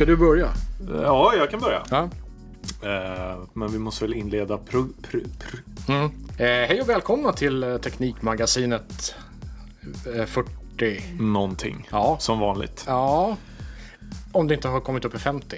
Ska du börja? Ja, jag kan börja. Ja. Eh, men vi måste väl inleda pro, pro, pro. Mm. Eh, hej och välkomna till eh, Teknikmagasinet eh, 40. någonting. Ja. Som vanligt. Ja. Om det inte har kommit upp i 50.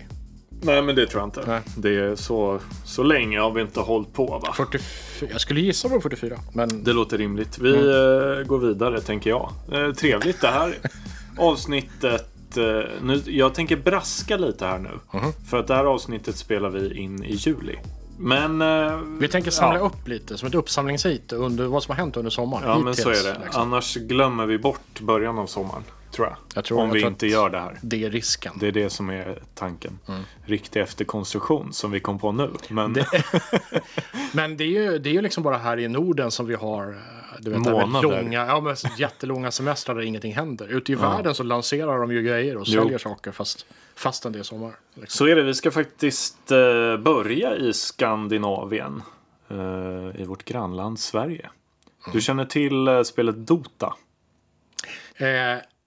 Nej, men det tror jag inte. Nej. Det är så, så länge har vi inte hållit på va? 44. Jag skulle gissa på 44. Men Det låter rimligt. Vi Mm. går vidare tänker jag. Eh, trevligt det här avsnittet. Eh, nu, jag tänker braska lite här nu. Mhm. För att det här avsnittet spelar vi in i juli. Men... Eh, vi tänker samla ja. upp lite som ett uppsamlingshit under vad som har hänt under sommaren. Ja, men så är det. liksom. Annars glömmer vi bort början av sommaren. Tror jag. Jag tror- Om jag vi inte gör det här. Det är risken. Det är det som är tanken. Mm. Riktig efterkonstruktion som vi kom på nu. Men Men det är ju det är ju liksom bara här i Norden som vi har eh, du vet, det Månader. långa, ja, men jättelånga semestrar där ingenting händer. Ute i världen så lanserar de ju grejer och Jo. säljer saker fast, fastän det är sommar. Liksom. så är det. Vi ska faktiskt eh, börja i Skandinavien. Eh, I vårt grannland Sverige. Du känner till spelet Dota? Eh,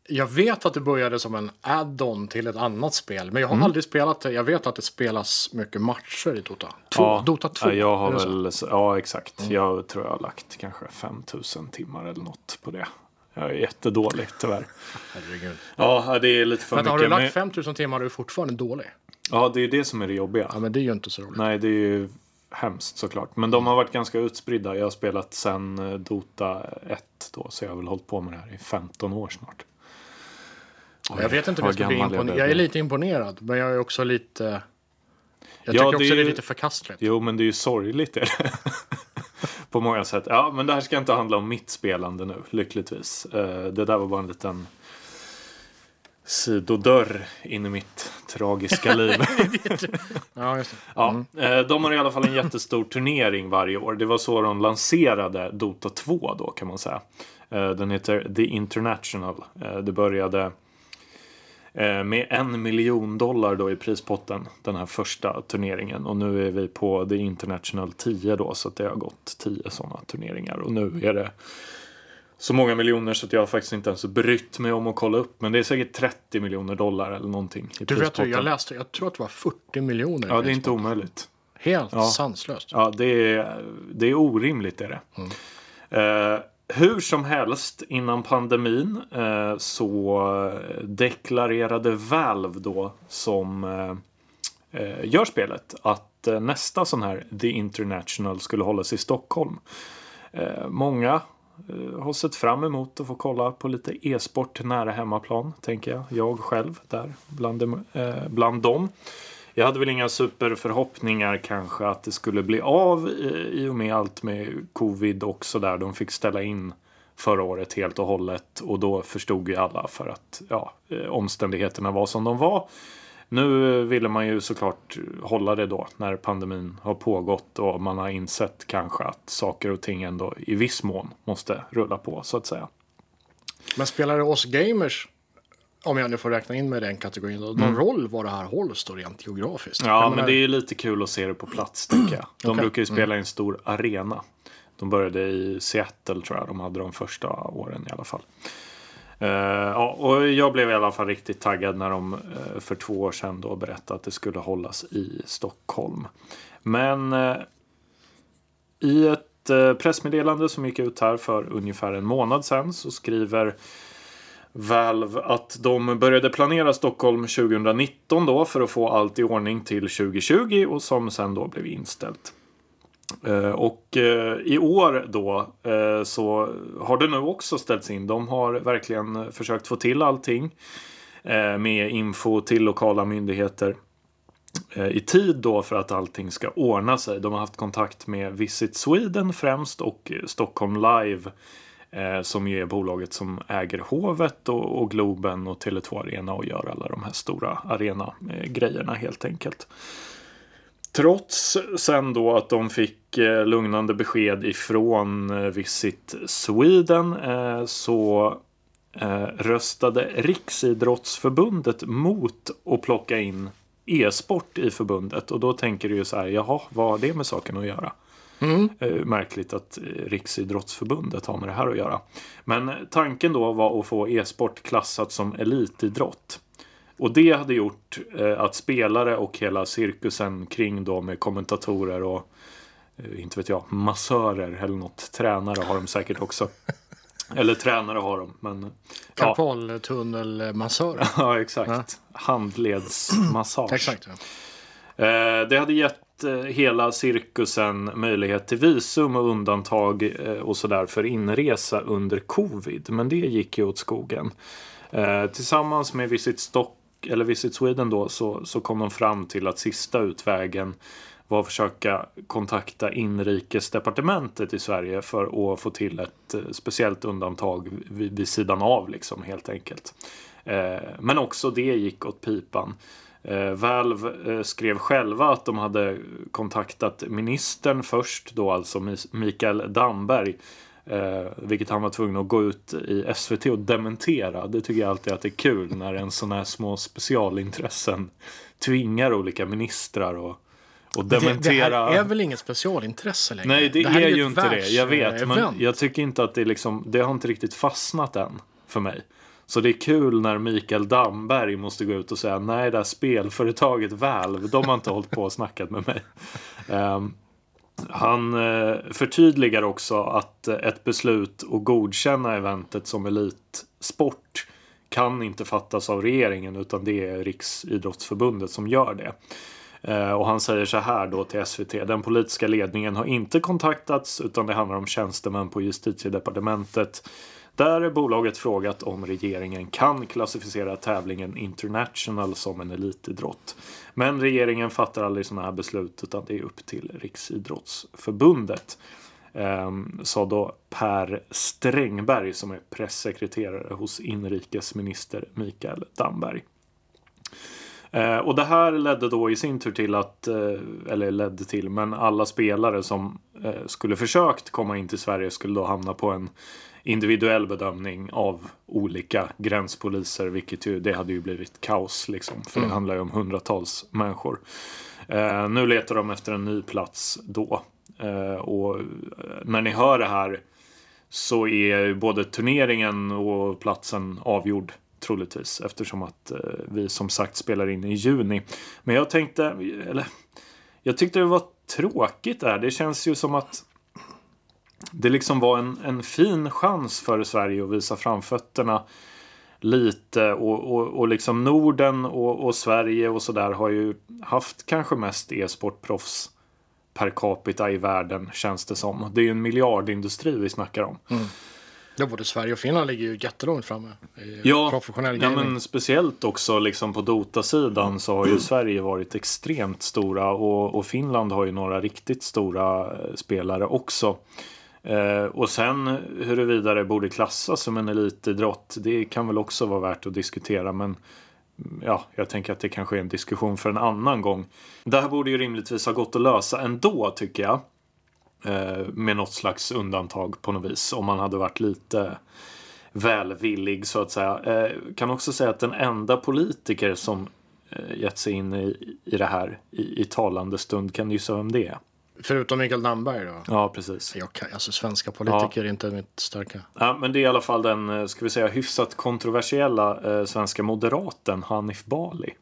jag vet att det började som en add-on till ett annat spel, men jag Mm. har aldrig spelat det. Jag vet att det spelas mycket matcher i Dota. Två, Dota 2. Ja, jag har så? väl, ja exakt. Jag tror jag har lagt kanske 5000 timmar eller något på det. Jag är jättedålig tyvärr. Herregud. Ja, det är lite för har mycket. du men- lagt 5000 timmar och du är fortfarande dålig? Ja, det är det som är det jobbiga. Ja, men det är ju inte så roligt. Nej, det är ju hemskt såklart. Men de har varit ganska utspridda. Jag har spelat sen eh, Dota 1 då, så jag har väl hållit på med det här i 15 år snart. Ja, jag vet inte om jag ska bli imponerad. Jag är lite imponerad, men jag är också lite... Jag Ja, tycker det också är det är lite förkastligt. Jo, men det är ju sorgligt. Är det? På många sätt. Ja, men det här ska inte handla om mitt spelande nu, lyckligtvis. Eh, Det där var bara en liten sidodörr in i mitt tragiska liv. Ja, just det. Ja, eh, de har i alla fall en jättestor turnering varje år. Det var så de lanserade Dota 2 då kan man säga. Eh, Den heter The International. Det började med en miljon dollar då i prispotten den här första turneringen. Och nu är vi på The International 10 då så att det har gått 10 sådana turneringar. Och nu är det så många miljoner så att jag har faktiskt inte ens brytt mig om att kolla upp. Men det är säkert 30 miljoner dollar eller någonting i Du vet, prispotten. jag läste, jag tror att det var 40 miljoner. Ja, det är inte omöjligt. Helt Ja. sanslöst. Ja, det är, det är orimligt är det. Eh, hur som helst, innan pandemin eh, så deklarerade Valve då som eh, eh gör spelet att eh, nästa sån här The International skulle hållas i Stockholm. Eh, många eh, har sett fram emot att få kolla på lite e-sport nära hemmaplan, tänker jag. Jag själv där bland, dem, bland dem. Jag hade väl inga superförhoppningar kanske att det skulle bli av i, och med allt med covid och sådär. De fick ställa in förra året helt och hållet och då förstod ju alla för att ja, eh, omständigheterna var som de var. Nu ville man ju såklart hålla det då när pandemin har pågått och man har insett kanske att saker och ting ändå i viss mån måste rulla på så att säga. Men spelar det oss gamers, om jag nu får räkna in mig i den kategorin, då, någon roll var det här hålls då rent geografiskt? Mm. Ja, Jag men menar- det är ju lite kul att se det på plats tycker jag. De Okej. brukar ju spela i en stor arena. De började i Seattle tror jag de hade de första åren i alla fall. Eh, ja, och jag blev i alla fall riktigt taggad när de eh, för två år sedan då berättade att det skulle hållas i Stockholm. Men eh, i ett pressmeddelande som gick ut här för ungefär en månad sedan så skriver Valve att de började planera Stockholm 2019 då för att få allt i ordning till 2020 och som sen då blev inställt. Eh, och eh, i år då eh, så har det nu också ställts in. De har verkligen försökt få till allting med info till lokala myndigheter i tid då för att allting ska ordna sig. De har haft kontakt med Visit Sweden främst och Stockholm Live Eh, som ju är bolaget som äger Hovet och, och Globen och Tele2 Arena och gör alla de här stora arena-grejerna eh, helt enkelt. Trots sen då att de fick eh, lugnande besked ifrån eh, Visit Sweden eh, så eh, röstade Riksidrottsförbundet mot att plocka in e-sport i förbundet. Och då tänker du ju så här, jaha, vad har det med saken att göra? Eh, märkligt att eh, Riksidrottsförbundet har med det här att göra. Men tanken då var att få e-sport klassat som elitidrott. Och det hade gjort eh, att spelare och hela cirkusen kring då med kommentatorer och inte vet jag, massörer eller något. Tränare har de säkert också. eller tränare har de. Men, ja. Karpaltunnelmassörer. ja, exakt. Handledsmassage. Exakt. Ja. Det hade gett Eh, hela cirkusen möjlighet till visum och undantag eh, och sådär för inresa under covid. Men det gick ju åt skogen. Eh, tillsammans med Visit Stock eller Visit Sweden då så, så kom de fram till att sista utvägen var att försöka kontakta inrikesdepartementet i Sverige för att få till ett speciellt undantag vid, vid sidan av liksom helt enkelt. Men också det gick åt pipan. Eh, Valve eh, skrev själva att de hade kontaktat ministern först då, alltså Mikael Damberg. Eh, vilket han var tvungen att gå ut i SVT och dementera. Det tycker jag alltid att det är kul när en sån här små specialintressen tvingar olika ministrar och och dementera... Det, det här är väl inget specialintresse längre? Nej, det, det är, är ju inte det. Jag vet, men jag tycker inte att det liksom, det har inte riktigt fastnat än för mig. Så det är kul när Mikael Damberg måste gå ut och säga nej, det här spelföretaget Valve, de har inte hållit på och snackat med mig. Um, han eh, förtydligar också att ett beslut att godkänna eventet som elitsport kan inte fattas av regeringen utan det är Riksidrottsförbundet som gör det. Eh, och han säger så här då till SVT. Den politiska ledningen har inte kontaktats utan det handlar om tjänstemän på justitiedepartementet där bolaget frågat om regeringen kan klassificera tävlingen International som en elitidrott. Men regeringen fattar aldrig sådana här beslut utan det är upp till Riksidrottsförbundet. Ehm, sa då Per Strängberg som är pressekreterare hos inrikesminister Mikael Damberg. Ehm, och det här ledde då i sin tur till att, eh, eller ledde till, men alla spelare som eh, skulle försökt komma in till Sverige skulle då hamna på en individuell bedömning av olika gränspoliser, vilket ju, det hade ju blivit kaos liksom. För mm. det handlar ju om hundratals människor. Eh, nu letar de efter en ny plats då. Eh, och när ni hör det här så är både turneringen och platsen avgjord troligtvis eftersom att eh, vi som sagt spelar in i juni. Men jag tänkte, eller jag tyckte det var tråkigt där. Det känns ju som att det liksom var en, en fin chans för Sverige att visa framfötterna lite och, och, och liksom Norden och, och Sverige och sådär har ju haft kanske mest e-sportproffs per capita i världen känns det som. Det är ju en miljardindustri vi snackar om. Mm. Ja, både Sverige och Finland ligger ju jättelångt framme i ja, professionell gaming. Ja, men speciellt också liksom på Dota-sidan så har ju Sverige varit extremt stora och, och Finland har ju några riktigt stora eh, spelare också. Eh, och sen huruvida det borde klassas som en elitidrott, det kan väl också vara värt att diskutera. Men mm, ja, jag tänker att det kanske är en diskussion för en annan gång. Det här borde ju rimligtvis ha gått att lösa ändå, tycker jag. Eh, med något slags undantag på något vis. Om man hade varit lite välvillig så att säga. Eh, kan också säga att den enda politiker som eh, gett sig in i, i det här i, i talande stund, kan du gissa vem det är? Förutom Mikael Damberg då? Ja, precis. Jag kan, alltså svenska politiker ja. är inte mitt starka. Ja, men det är i alla fall den, eh, ska vi säga, hyfsat kontroversiella eh, svenska moderaten Hanif Bali.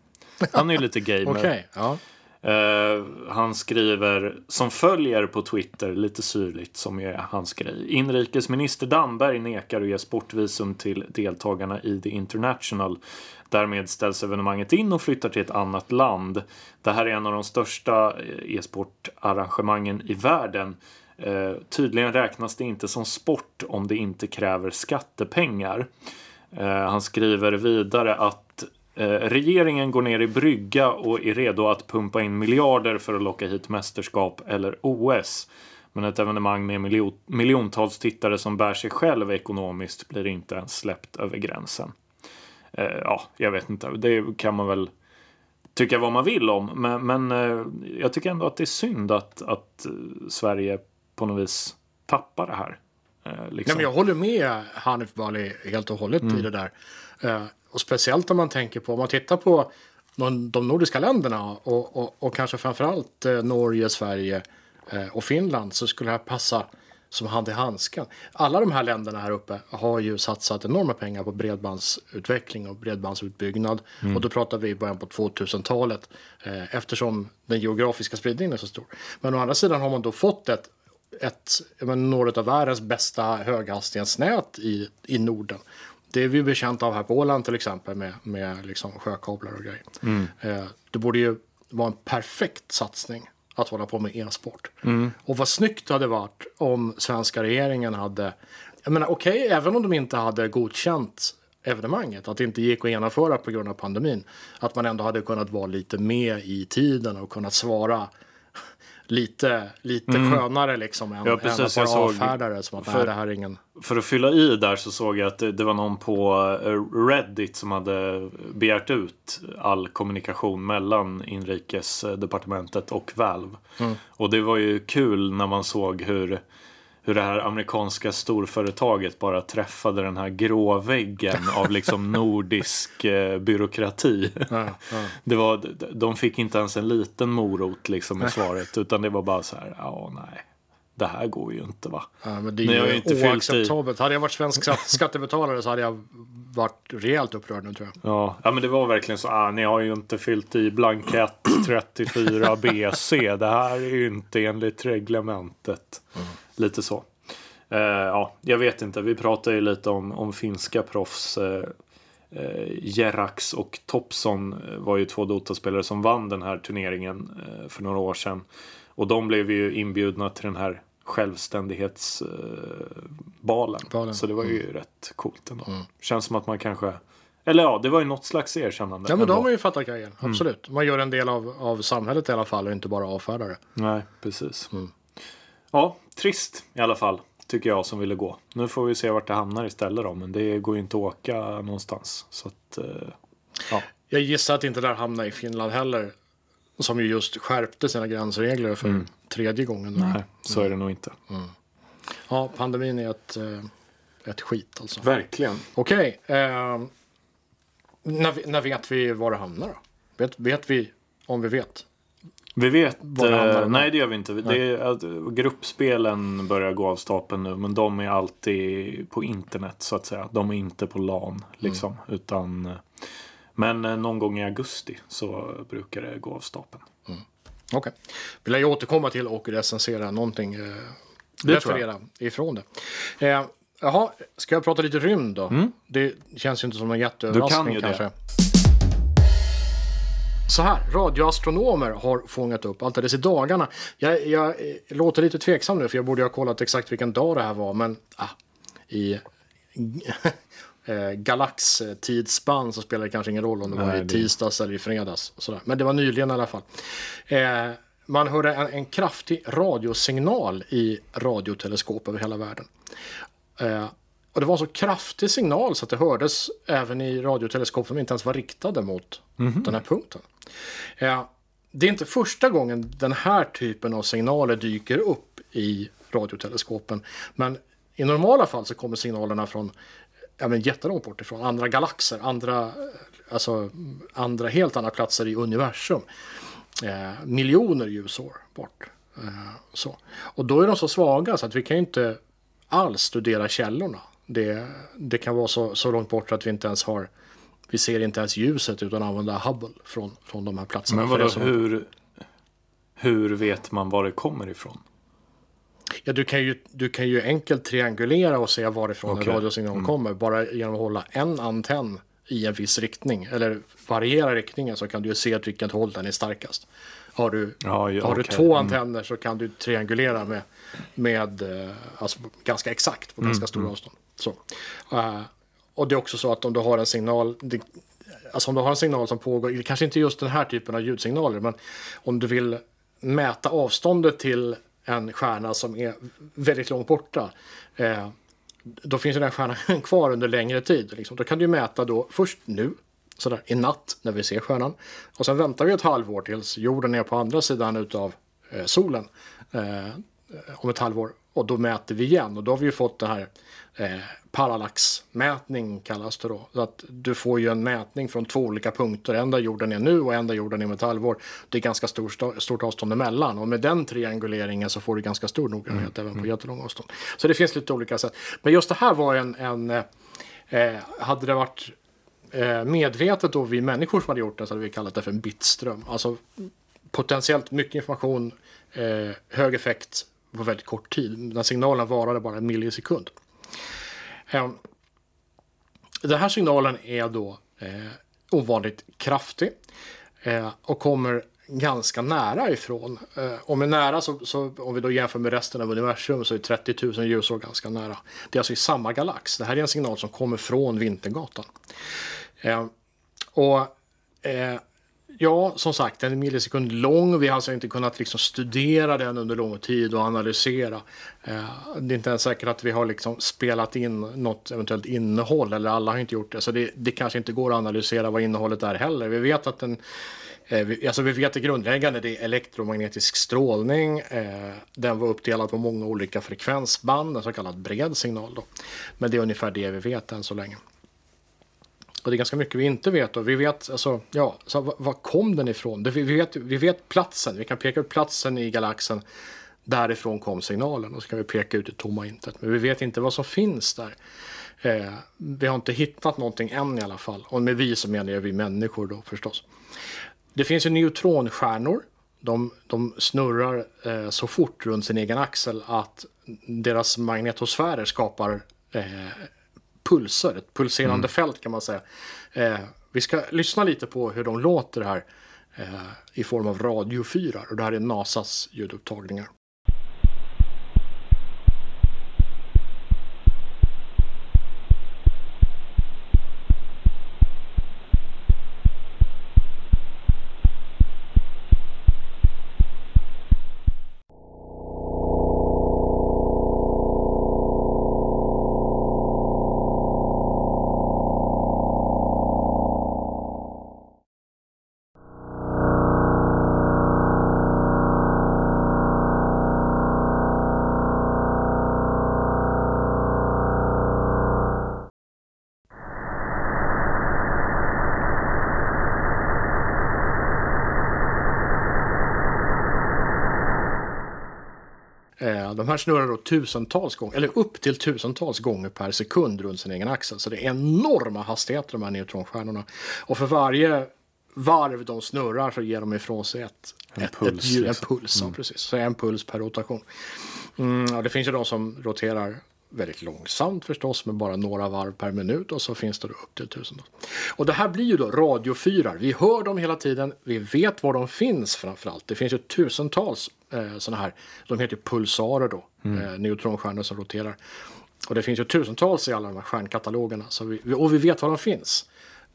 Han är ju lite gamer. okay, ja. Uh, han skriver som följer på Twitter, lite syrligt som är hans grej. Inrikesminister Damberg nekar att ge sportvisum till deltagarna i The International. Därmed ställs evenemanget in och flyttar till ett annat land. Det här är en av de största eh, e-sportarrangemangen i världen. Uh, tydligen räknas det inte som sport om det inte kräver skattepengar. Uh, han skriver vidare att regeringen går ner i brygga och är redo att pumpa in miljarder för att locka hit mästerskap eller OS. Men ett evenemang med miljon, miljontals tittare som bär sig själv ekonomiskt blir inte ens släppt över gränsen. Eh, ja, jag vet inte. Det kan man väl tycka vad man vill om. Men, men eh, jag tycker ändå att det är synd att, att Sverige på något vis tappar det här. Eh, liksom. Nej, men jag håller med Hanif Bali helt och hållet mm. i det där. Och speciellt om man tänker på, om man tittar på de nordiska länderna och, och, och kanske framförallt eh, Norge, Sverige eh, och Finland så skulle det här passa som hade handsken. Alla de här länderna här uppe har ju satsat enorma pengar på bredbandsutveckling och bredbandsutbyggnad. Och då pratar vi i början på 2000-talet eh, eftersom den geografiska spridningen är så stor. Men å andra sidan har man då fått ett ett, några av världens bästa höghastighetsnät i, i Norden. Det är vi bekanta av här på Åland till exempel med, med liksom sjökablar och grejer. Eh, det borde ju vara en perfekt satsning att hålla på med e-sport. Och vad snyggt det hade varit om svenska regeringen hade, jag menar okej, även om de inte hade godkänt evenemanget, att det inte gick att genomföra på grund av pandemin, att man ändå hade kunnat vara lite med i tiden och kunnat svara lite, lite skönare liksom än, Ja, precis, än att bara såg- avfärda som att för- det här är ingen... För att fylla i där så såg jag att det, det var någon på eh, Reddit som hade begärt ut all kommunikation mellan inrikesdepartementet och Valve. Och det var ju kul när man såg hur, hur det här amerikanska storföretaget bara träffade den här grå väggen av liksom nordisk eh, byråkrati. Ja, ja. Det var, de fick inte ens en liten morot liksom i svaret utan det var bara så här, ja nej, det här går ju inte va. Ja, men det är ju inte fyllt i. oacceptabelt. Hade jag varit svensk skatt- skattebetalare så hade jag varit rejält upprörd nu tror jag. Ja, ja men det var verkligen så. Ah, ni har ju inte fyllt i blankett 34 BC. Det här är ju inte enligt reglementet. Lite så. Eh, ja, jag vet inte. Vi pratade ju lite om, om finska proffs. Eh, eh, Jerax och Topson eh, var ju två Dota-spelare som vann den här turneringen eh, för några år sedan. Och de blev ju inbjudna till den här självständighetsbalen. Balen. Så det var ju rätt coolt ändå. Känns som att man kanske... Eller ja, det var ju något slags erkännande. Ja men då ändå. har man ju fattat grejen. Mm. Absolut. Man gör en del av, av samhället i alla fall och inte bara avfärdar det. Nej, precis. Mm. Ja, trist i alla fall. Tycker jag som ville gå. Nu får vi se vart det hamnar istället då. Men det går ju inte att åka någonstans. Så att... eh, ja. Jag gissar att inte där hamnar i Finland heller. Som ju just skärpte sina gränsregler för tredje gången. Mm. Nej, så är det nog inte. Ja, pandemin är ett, eh, ett skit alltså. Verkligen. Okej. eh, när, när vet vi var det hamnar då? Vet, vet vi om vi vet? Vi vet... Det Eh, nej, det gör vi inte. Det är, att gruppspelen börjar gå av stapeln nu. Men de är alltid på internet så att säga. De är inte på LAN liksom. Utan... eh, Men eh, någon gång i augusti så brukar det gå av stapeln. Okej. Vill jag återkomma till och recensera någonting. Eh, Det referera ifrån det. Eh, jaha, ska jag prata lite rymd då? Det känns ju inte som en jätteöverraskning Mm. Du kan ju det. Så här, radioastronomer har fångat upp alldeles i dagarna. Jag, jag eh, låter lite tveksam nu för jag borde ha kollat exakt vilken dag det här var. Men ah, i eh, galaxtidsspann så spelar det kanske ingen roll om det var Nej, i det- tisdags eller i fredags. Sådär. Men det var nyligen i alla fall. Eh, man hörde en, en kraftig radiosignal i radioteleskop över hela världen. Eh, och det var en så kraftig signal så att det hördes även i radioteleskop som inte ens var riktade mot den här punkten. Eh, det är inte första gången den här typen av signaler dyker upp i radioteleskopen. Men i normala fall så kommer signalerna från men jättelångt bort ifrån, andra galaxer, andra, eh, alltså, andra helt andra platser i universum. Eh, miljoner ljusår bort. Eh, så. Och då är de så svaga så att vi kan inte alls studera källorna. Det, det kan vara så, så långt bort att vi inte ens har vi ser inte ens ljuset utan använder Hubble från, från de här platserna. Men vadå, som- hur, hur vet man var det kommer ifrån? Ja, du, kan ju, du kan ju enkelt triangulera och se varifrån Okej. en radiosignal kommer. Bara genom att hålla en antenn i en viss riktning. Eller variera riktningen så kan du ju se åt vilket håll den är starkast. Har du, Ja, ja, har du okej. två Mm. antenner så kan du triangulera med, med eh, alltså ganska exakt på Mm, ganska stora avstånd. Så. Uh, och det är också så att om du har en signal, det, alltså om du har en signal som pågår, kanske inte just den här typen av ljudsignaler, men om du vill mäta avståndet till en stjärna som är väldigt långt borta, eh, då finns ju den stjärnan kvar under längre tid. Liksom. Då kan du mäta då först nu, sådär i natt när vi ser stjärnan. Och sen väntar vi ett halvår tills jorden är på andra sidan utav eh, solen. Eh, om ett halvår. och då mäter vi igen och då har vi ju fått det här eh, parallaxmätning kallas det då. Så att du får ju en mätning från två olika punkter. En där jorden är nu och en där jorden är om ett halvår. Det är ganska stor, stort avstånd emellan och med den trianguleringen så får du ganska stor noggrannhet mm. även på jättelånga avstånd. Så det finns lite olika sätt. Men just det här var en, en eh, hade det varit eh, medvetet då vi människor som hade gjort det så hade vi kallat det för en bitström. Alltså potentiellt mycket information, eh, hög effekt på väldigt kort tid. Den signalen varade bara en millisekund. Ehm, den här signalen är då eh, ovanligt kraftig eh, och kommer ganska nära ifrån. Eh, vi, nära så, så, om vi då jämför med resten av universum så är 30 000 ljusår ganska nära. Det är alltså i samma galax. Det här är en signal som kommer från Vintergatan. Eh, och eh, Ja, som sagt, en millisekund lång. Vi har alltså inte kunnat liksom studera den under lång tid och analysera. Eh, det är inte ens säkert att vi har liksom spelat in något eventuellt innehåll, eller alla har inte gjort det. Så det, det kanske inte går att analysera vad innehållet är heller. Vi vet att den eh, Alltså vi vet det grundläggande, det är elektromagnetisk strålning. Eh, den var uppdelad på många olika frekvensband, en så kallad bred signal. Då. Men det är ungefär det vi vet än så länge. Och det är ganska mycket vi inte vet. Och vi vet, alltså, ja, så var, var kom den ifrån? Det, vi, vet, vi vet platsen, vi kan peka ut platsen i galaxen. Därifrån kom signalen och så kan vi peka ut det tomma intet. Men vi vet inte vad som finns där. Eh, vi har inte hittat någonting än i alla fall. Och med vi så menar jag vi människor då förstås. Det finns ju neutronstjärnor. De, de snurrar eh, så fort runt sin egen axel att deras magnetosfärer skapar eh, pulser, ett pulserande mm. fält kan man säga. Eh, vi ska lyssna lite på hur de låter här eh, i form av radiofyrar och det här är NASAs ljudupptagningar. Här snurrar då tusentals gånger, eller upp till tusentals gånger per sekund runt sin egen axel. Så det är enorma hastigheter de här neutronstjärnorna. Och för varje varv de snurrar så ger de ifrån sig ett, en ett, puls. Ett, liksom. en puls, mm. ja, precis. Så en puls per rotation. Mm, och det finns ju de som roterar väldigt långsamt förstås med bara några varv per minut och så finns det då upp till tusen. Och det här blir ju då radiofyrar. Vi hör dem hela tiden. Vi vet var de finns framförallt. Det finns ju tusentals eh, sådana här. De heter pulsarer då. Mm. Eh, neutronstjärnor som roterar. Och det finns ju tusentals i alla de här stjärnkatalogerna. Så vi, och vi vet var de finns.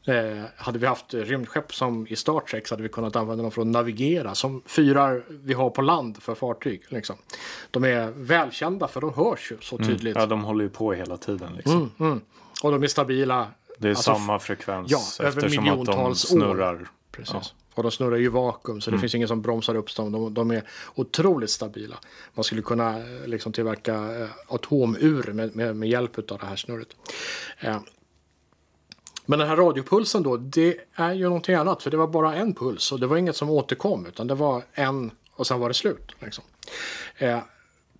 Eh, hade vi haft rymdskepp som i Star Trek så hade vi kunnat använda dem för att navigera som fyrar vi har på land för fartyg. Liksom. De är välkända för de hörs ju så mm. tydligt. Mm. Ja, de håller ju på hela tiden. Liksom. Mm, mm. Och de är stabila. Det är alltså, samma frekvens ja, över miljontals att de snurrar. År. Precis. Ja. Och de snurrar ju i vakuum så det mm. finns ingen som bromsar upp dem. De, de, är otroligt stabila. Man skulle kunna eh, liksom tillverka eh, atomur med, med, med hjälp av det här snurret. Eh, men den här radiopulsen då, det är ju någonting annat. För det var bara en puls och det var inget som återkom. Utan det var en och sen var det slut. Liksom. Eh,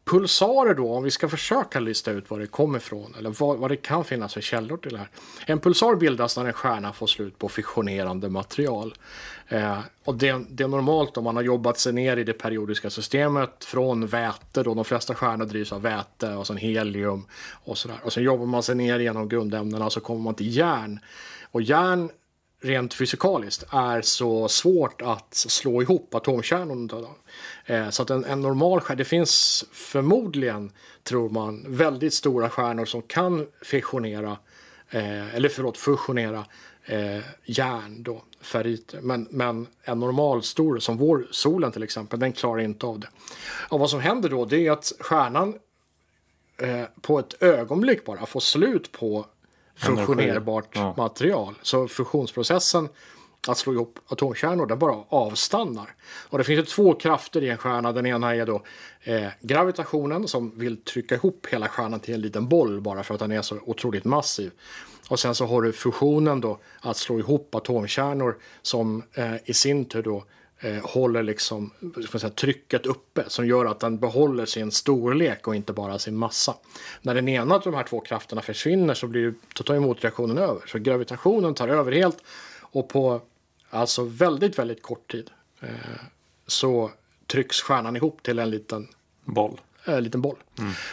pulsarer då, om vi ska försöka lista ut var det kommer ifrån eller vad, vad det kan finnas för källor till det här. En pulsar bildas när en stjärna får slut på fissionerande material. Eh, och det, det, är normalt om man har jobbat sig ner i det periodiska systemet från väte, då de flesta stjärnor drivs av väte och sen helium och sådär. Och sen jobbar man sig ner genom grundämnena så kommer man till järn. Och järn rent fysikaliskt är så svårt att slå ihop atomkärnorna. Eh, så att en, en normal stjärna, det finns förmodligen, tror man, väldigt stora stjärnor som kan fissionera, eh, eller förlåt, fusionera eh, järn då, ferriter. Men, men en normal stor som vår solen till exempel, den klarar inte av det. Och vad som händer då, det är att stjärnan eh, på ett ögonblick bara får slut på fusionerbart ja. material. Så fusionsprocessen att slå ihop atomkärnor, den bara avstannar. Och det finns ju två krafter i en stjärna. Den ena är då eh, gravitationen som vill trycka ihop hela stjärnan till en liten boll bara för att den är så otroligt massiv. Och sen så har du fusionen då, att slå ihop atomkärnor som eh, i sin tur då eh, håller liksom, säga, trycket uppe som gör att den behåller sin storlek och inte bara sin massa. När den ena av de här två krafterna försvinner så blir så tar motreaktionen över. Så gravitationen tar över helt och på alltså väldigt, väldigt kort tid eh, så trycks stjärnan ihop till en liten Boll. en liten boll.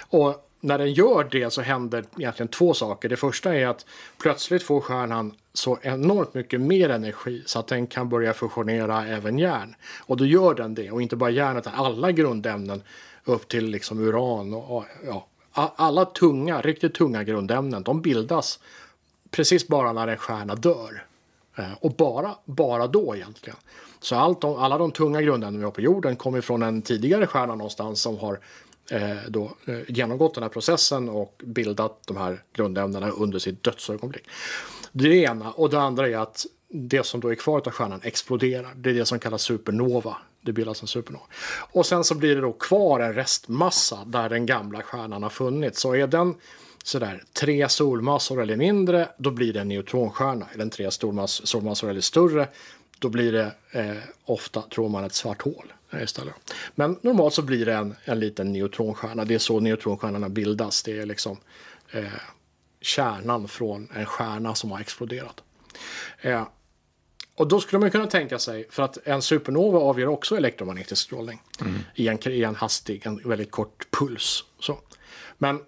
Och när den gör det så händer egentligen två saker. Det första är att plötsligt får stjärnan så enormt mycket mer energi så att den kan börja fusionera även järn. Och då gör den det. Och inte bara järn utan alla grundämnen upp till liksom uran och, ja, alla tunga, riktigt tunga grundämnen. De bildas precis bara när en stjärna dör. Eh, och bara, bara då egentligen. Så allt de, alla de tunga grundämnen vi har på jorden kommer från en tidigare stjärna någonstans som har eh, då, eh, genomgått den här processen och bildat de här grundämnena under sitt dödsögonblick. Det är det ena. Och det andra är att det som då är kvar av stjärnan exploderar. Det är det som kallas supernova. Det bildas en supernova. Och sen så blir det då kvar en restmassa där den gamla stjärnan har funnits. Så är den sådär tre solmassor eller mindre, då blir det en neutronstjärna. Är den tre stormass, solmassor eller större, då blir det eh, ofta, tror man, ett svart hål istället. Men normalt så blir det en, en liten neutronstjärna. Det är så neutronstjärnorna bildas. Det är liksom eh, kärnan från en stjärna som har exploderat. Eh, och då skulle man kunna tänka sig, för att en supernova avger också elektromagnetisk strålning i, en, i en hastig, en väldigt kort puls. Så. Men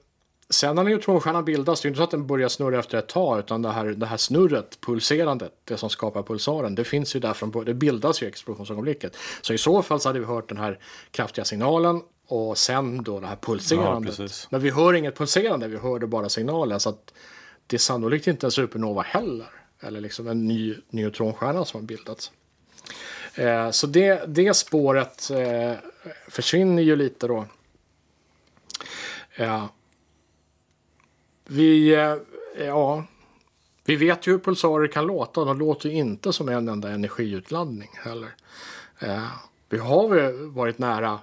sen när neutronstjärnan bildas, det är inte så att den börjar snurra efter ett tag, utan det här, det här snurret, pulserandet, det som skapar pulsaren, det finns ju där från början, det bildas ju i explosionsögonblicket. Så i så fall så hade vi hört den här kraftiga signalen och sen då det här pulserandet. precis. Men vi hör inget pulserande, vi hörde bara signalen. Så att det är sannolikt inte en supernova heller. Eller liksom en ny neutronstjärna som har bildats. Eh, så det, det spåret eh, försvinner ju lite då. Eh, vi, eh, ja, vi vet ju hur pulsarer kan låta. De låter ju inte som en enda energiutladdning heller. Eh, vi har ju varit nära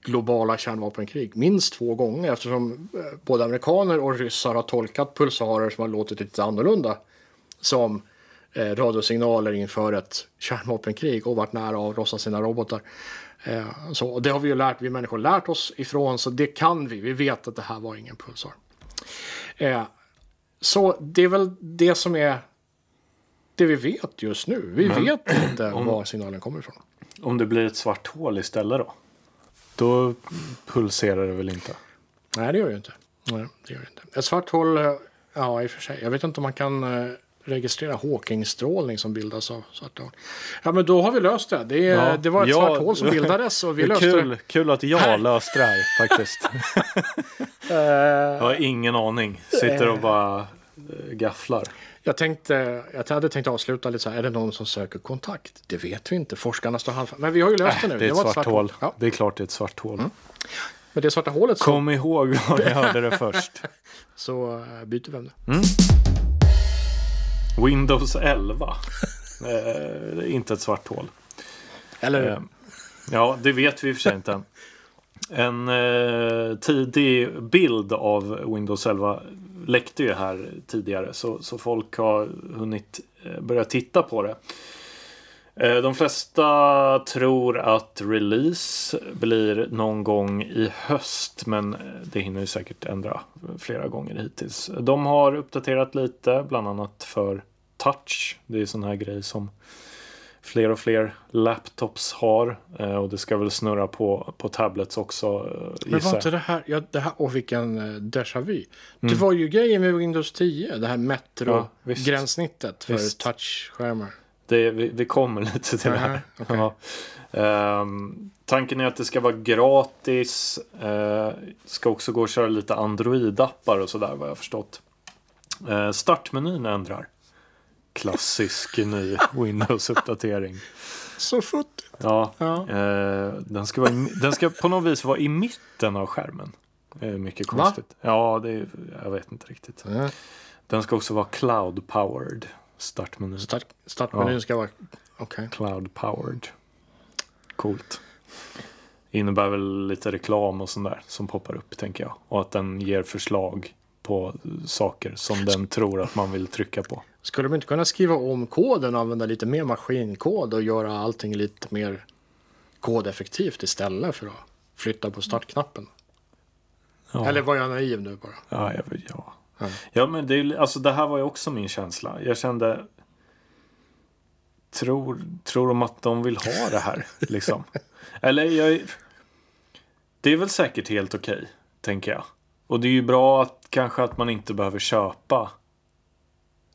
globala kärnvapenkrig minst två gånger eftersom eh, både amerikaner och ryssar har tolkat pulsarer som har låtit lite annorlunda som eh, radiosignaler inför ett kärnvapenkrig och varit nära att lossa sina robotar. Eh, så, och det har vi ju lärt, vi människor lärt oss ifrån så det kan vi. Vi vet att det här var ingen pulsar. Eh, så det är väl det som är det vi vet just nu. Vi vet inte var signalen kommer ifrån. Om det blir ett svart hål istället då? Då pulserar det väl inte? Nej, det gör det ju inte. Nej, det gör det inte. Ett svart hål, eh, ja i och för sig. Jag vet inte om man kan eh, registrera Hawking-strålning som bildas av svarta hål. Ja, men då har vi löst det. Det, Ja, det var ett ja, svart hål som bildades och vi Det löste kul, det. kul att jag Här. löste det här faktiskt. Jag har ingen aning. Sitter och bara eh, gafflar. jag, tänkte, jag hade tänkt avsluta lite så här. Är det någon som söker kontakt? Det vet vi inte. Forskarna står handfallna. Men vi har ju löst det nu. Det är ett var svart hål. Ja, Det är klart det är ett svart hål. men det svarta hålet så, Kom ihåg var ni hörde det först. så eh, byter vi ämne. Windows 11. Eh, inte ett svart hål. Eller Eh, Ja, det vet vi i och för sig inte. En eh, tidig bild av Windows 11 läckte ju här tidigare så, så folk har hunnit eh, börja titta på det. Eh, de flesta tror att release blir någon gång i höst men eh, det hinner ju säkert ändra flera gånger hittills. De har uppdaterat lite, bland annat för touch. Det är sån här grej som fler och fler laptops har. Eh, och det ska väl snurra på, på tablets också. Men var inte det här, ja, det här, åh vilken déjà vu. Det var ju grejen med Windows 10, det här Mm. Ja. Metro-gränssnittet för touchskärmar. Det, vi, vi kommer lite till det här. Okej. Ja. Ehm, tanken är att det ska vara gratis. Uh, ska också gå att köra lite Android-appar och sådär vad jag förstått. Uh, startmenyn ändrar. Klassisk ny Windows-uppdatering. Så futtigt. Ja, Ja. eh, den, ska vara i, den ska på något vis vara i mitten av skärmen. Eh, mycket Va? konstigt. Ja, det är, jag vet inte riktigt. Ja. Den ska också vara cloud-powered. Startmeny. Start, startmenyn Ja. ska vara... Okej. Cloud powered. Coolt. Innebär väl lite reklam och sånt där som poppar upp tänker jag. Och att den ger förslag på saker som den tror att man vill trycka på. Skulle man inte kunna skriva om koden och använda lite mer maskinkod och göra allting lite mer kodeffektivt istället för att flytta på startknappen? Ja, Eller var jag naiv nu bara? ja, jag, ja. Ja. ja men det, alltså, det här var ju också min känsla. Jag kände Tror, tror de att de vill ha det här? Liksom? Eller jag, Det är väl säkert helt okej, tänker jag. Och det är ju bra att kanske att man inte behöver köpa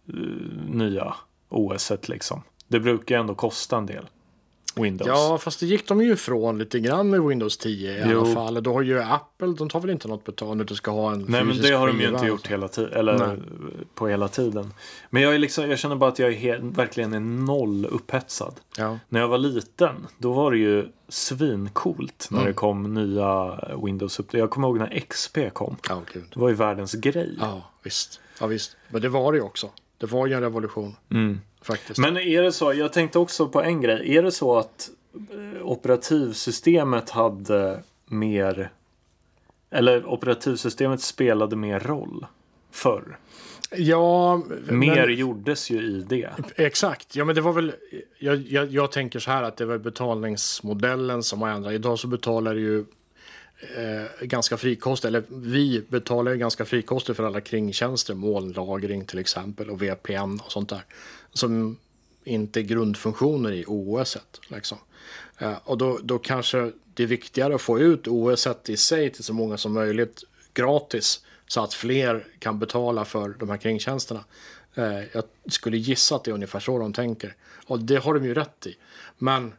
eh, nya OS liksom. Det brukar ju ändå kosta en del. Windows. Ja, fast det gick de ju ifrån lite grann med Windows 10 i Jo. alla fall. Då har ju Apple, de tar väl inte något betalt när du ska ha en Nej men det har de ju inte gjort alltså. hela tiden. Eller Nej. på hela tiden. Men jag, är liksom, jag känner bara att jag är verkligen är noll upphetsad. Ja. När jag var liten, då var det ju svincoolt när Mm. det kom nya Windows. upp- Jag kommer ihåg när XP kom. Gud. Det var ju världens grej. Ja, visst. Ja, visst. Men det var det ju också. Det var ju en revolution Mm. faktiskt. Men är det så, jag tänkte också på en grej. Är det så att eh, operativsystemet hade mer, eller operativsystemet spelade mer roll förr? ja, Mer men, gjordes ju i det. exakt. Ja, men det var väl, jag, jag, jag tänker så här att det var betalningsmodellen som har ändrat. Idag så betalar du ju eh, ganska frikostigt, eller vi betalar ju ganska frikostigt för alla kringtjänster, molnlagring till exempel och VPN och sånt där. Som inte är grundfunktioner i OS. Liksom. Eh, och då, då kanske det är viktigare att få ut OS i sig till så många som möjligt gratis så att fler kan betala för de här kringtjänsterna. Eh, jag skulle gissa att det är ungefär så de tänker. Och det har de ju rätt i. Men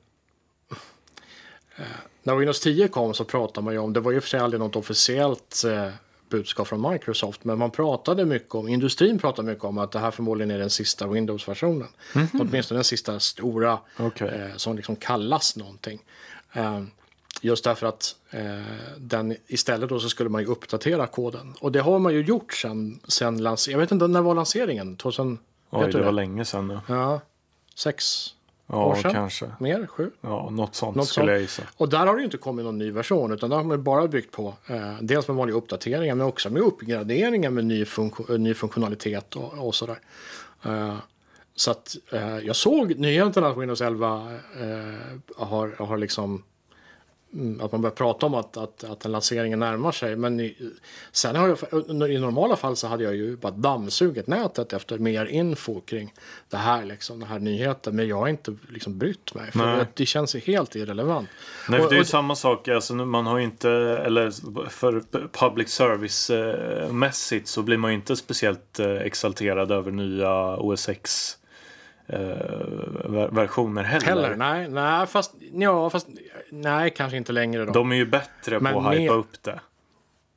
när Windows 10 kom så pratade man ju om, det var ju för sig aldrig något officiellt eh, budskap från Microsoft, men man pratade mycket om, industrin pratade mycket om att det här förmodligen är den sista Windows-versionen. Åtminstone den sista stora Okej. eh, som liksom kallas någonting. Eh, just därför att eh, den istället då så skulle man ju uppdatera koden. Och det har man ju gjort sen, sen lans- Jag vet inte, när var lanseringen? 2000? Oj, du det var länge sedan nu. Ja, sex Ja, år sedan? kanske. Mer? Sju? Ja, något sånt Något skulle sånt. jag gissa. Och där har det ju inte kommit någon ny version utan där har man bara byggt på eh, dels med vanliga uppdateringar men också med uppgraderingar med ny, funktion, ny funktionalitet och, och sådär. Eh, så att eh, jag såg nyheten att Windows 11 eh, har, har liksom att man börjar prata om att, att, att den lanseringen närmar sig. Men i, sen har jag, i normala fall så hade jag ju bara dammsugit nätet efter mer info kring det här, liksom, den här nyheten. Men jag har inte liksom brytt mig. För Nej. det, känns ju helt irrelevant. Nej, Och- det är ju samma sak. Alltså, man har ju inte, eller för public service eh, så blir man ju inte speciellt eh, exalterad över nya OS X ver- versioner heller. Heller, nej, nej, fast, ja, fast nej, kanske inte längre då. De är ju bättre Men på att hypa upp det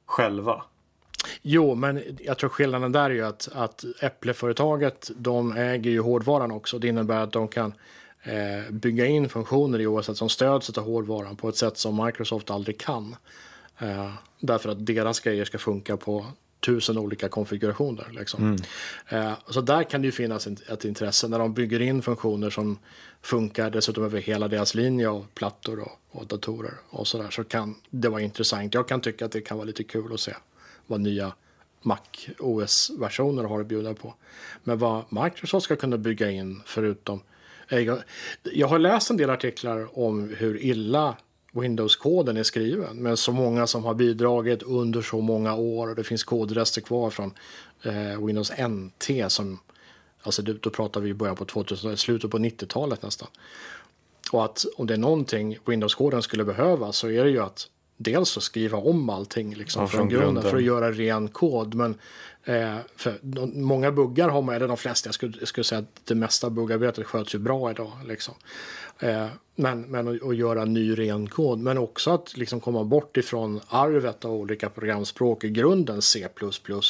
själva. Jo, men jag tror skillnaden där är ju att, att Äpple-företaget, de äger ju hårdvaran också. Det innebär att de kan eh, bygga in funktioner i OS som stöds av hårdvaran på ett sätt som Microsoft aldrig kan. Eh, därför att deras grejer ska funka på tusen olika konfigurationer. Liksom. Eh, så där kan det ju finnas ett, intresse när de bygger in funktioner som funkar dessutom över hela deras linje av plattor och, och datorer och sådär. Så kan det vara intressant. Jag kan tycka att det kan vara lite kul att se vad nya Mac OS-versioner har att bjuda på. Men vad Microsoft ska kunna bygga in förutom... eh, jag har läst en del artiklar om hur illa Windows-koden är skriven. med så många som har bidragit under så många år och det finns kodrester kvar från eh, Windows NT som... Alltså då pratar vi början på 2000 slutet på 90-talet nästan. Och att om det är någonting Windows-koden skulle behöva så är det ju att dels att skriva om allting liksom, Ja, från, från grunden, grunden. för att göra ren kod. Men eh, för de, många buggar har man, eller de flesta, jag skulle, jag skulle säga att det mesta buggarbetet sköts ju bra idag. Liksom. Eh, men men att, att göra ny ren kod, men också att liksom komma bort ifrån arvet av olika programspråk i grunden C++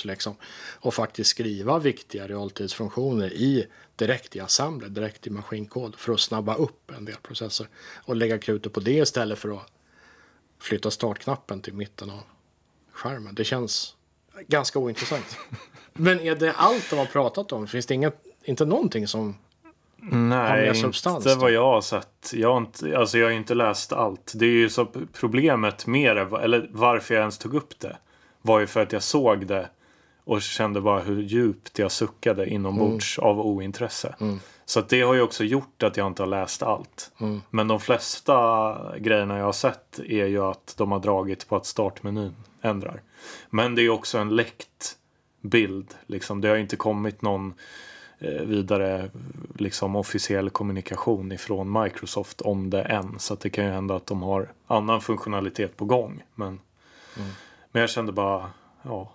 liksom, och faktiskt skriva viktiga realtidsfunktioner i direkt i assembler, direkt i maskinkod för att snabba upp en del processer och lägga krutet på det istället för att flytta startknappen till mitten av skärmen. Det känns ganska ointressant. Men är det allt de har pratat om? Finns det inget, inte någonting som... Nej, mer substans inte då? vad jag har sett. Jag har inte, alltså jag har inte läst allt. Det är ju så problemet med det, eller varför jag ens tog upp det, var ju för att jag såg det och kände bara hur djupt jag suckade inombords Mm. av ointresse. Så att det har ju också gjort att jag inte har läst allt. Mm. Men de flesta grejerna jag har sett är ju att de har dragit på att startmenyn ändrar. Men det är också en läckt bild. Liksom. Det har inte kommit någon eh, vidare liksom, officiell kommunikation ifrån Microsoft om det än. Så det kan ju hända att de har annan funktionalitet på gång. Men, men jag kände bara, ja.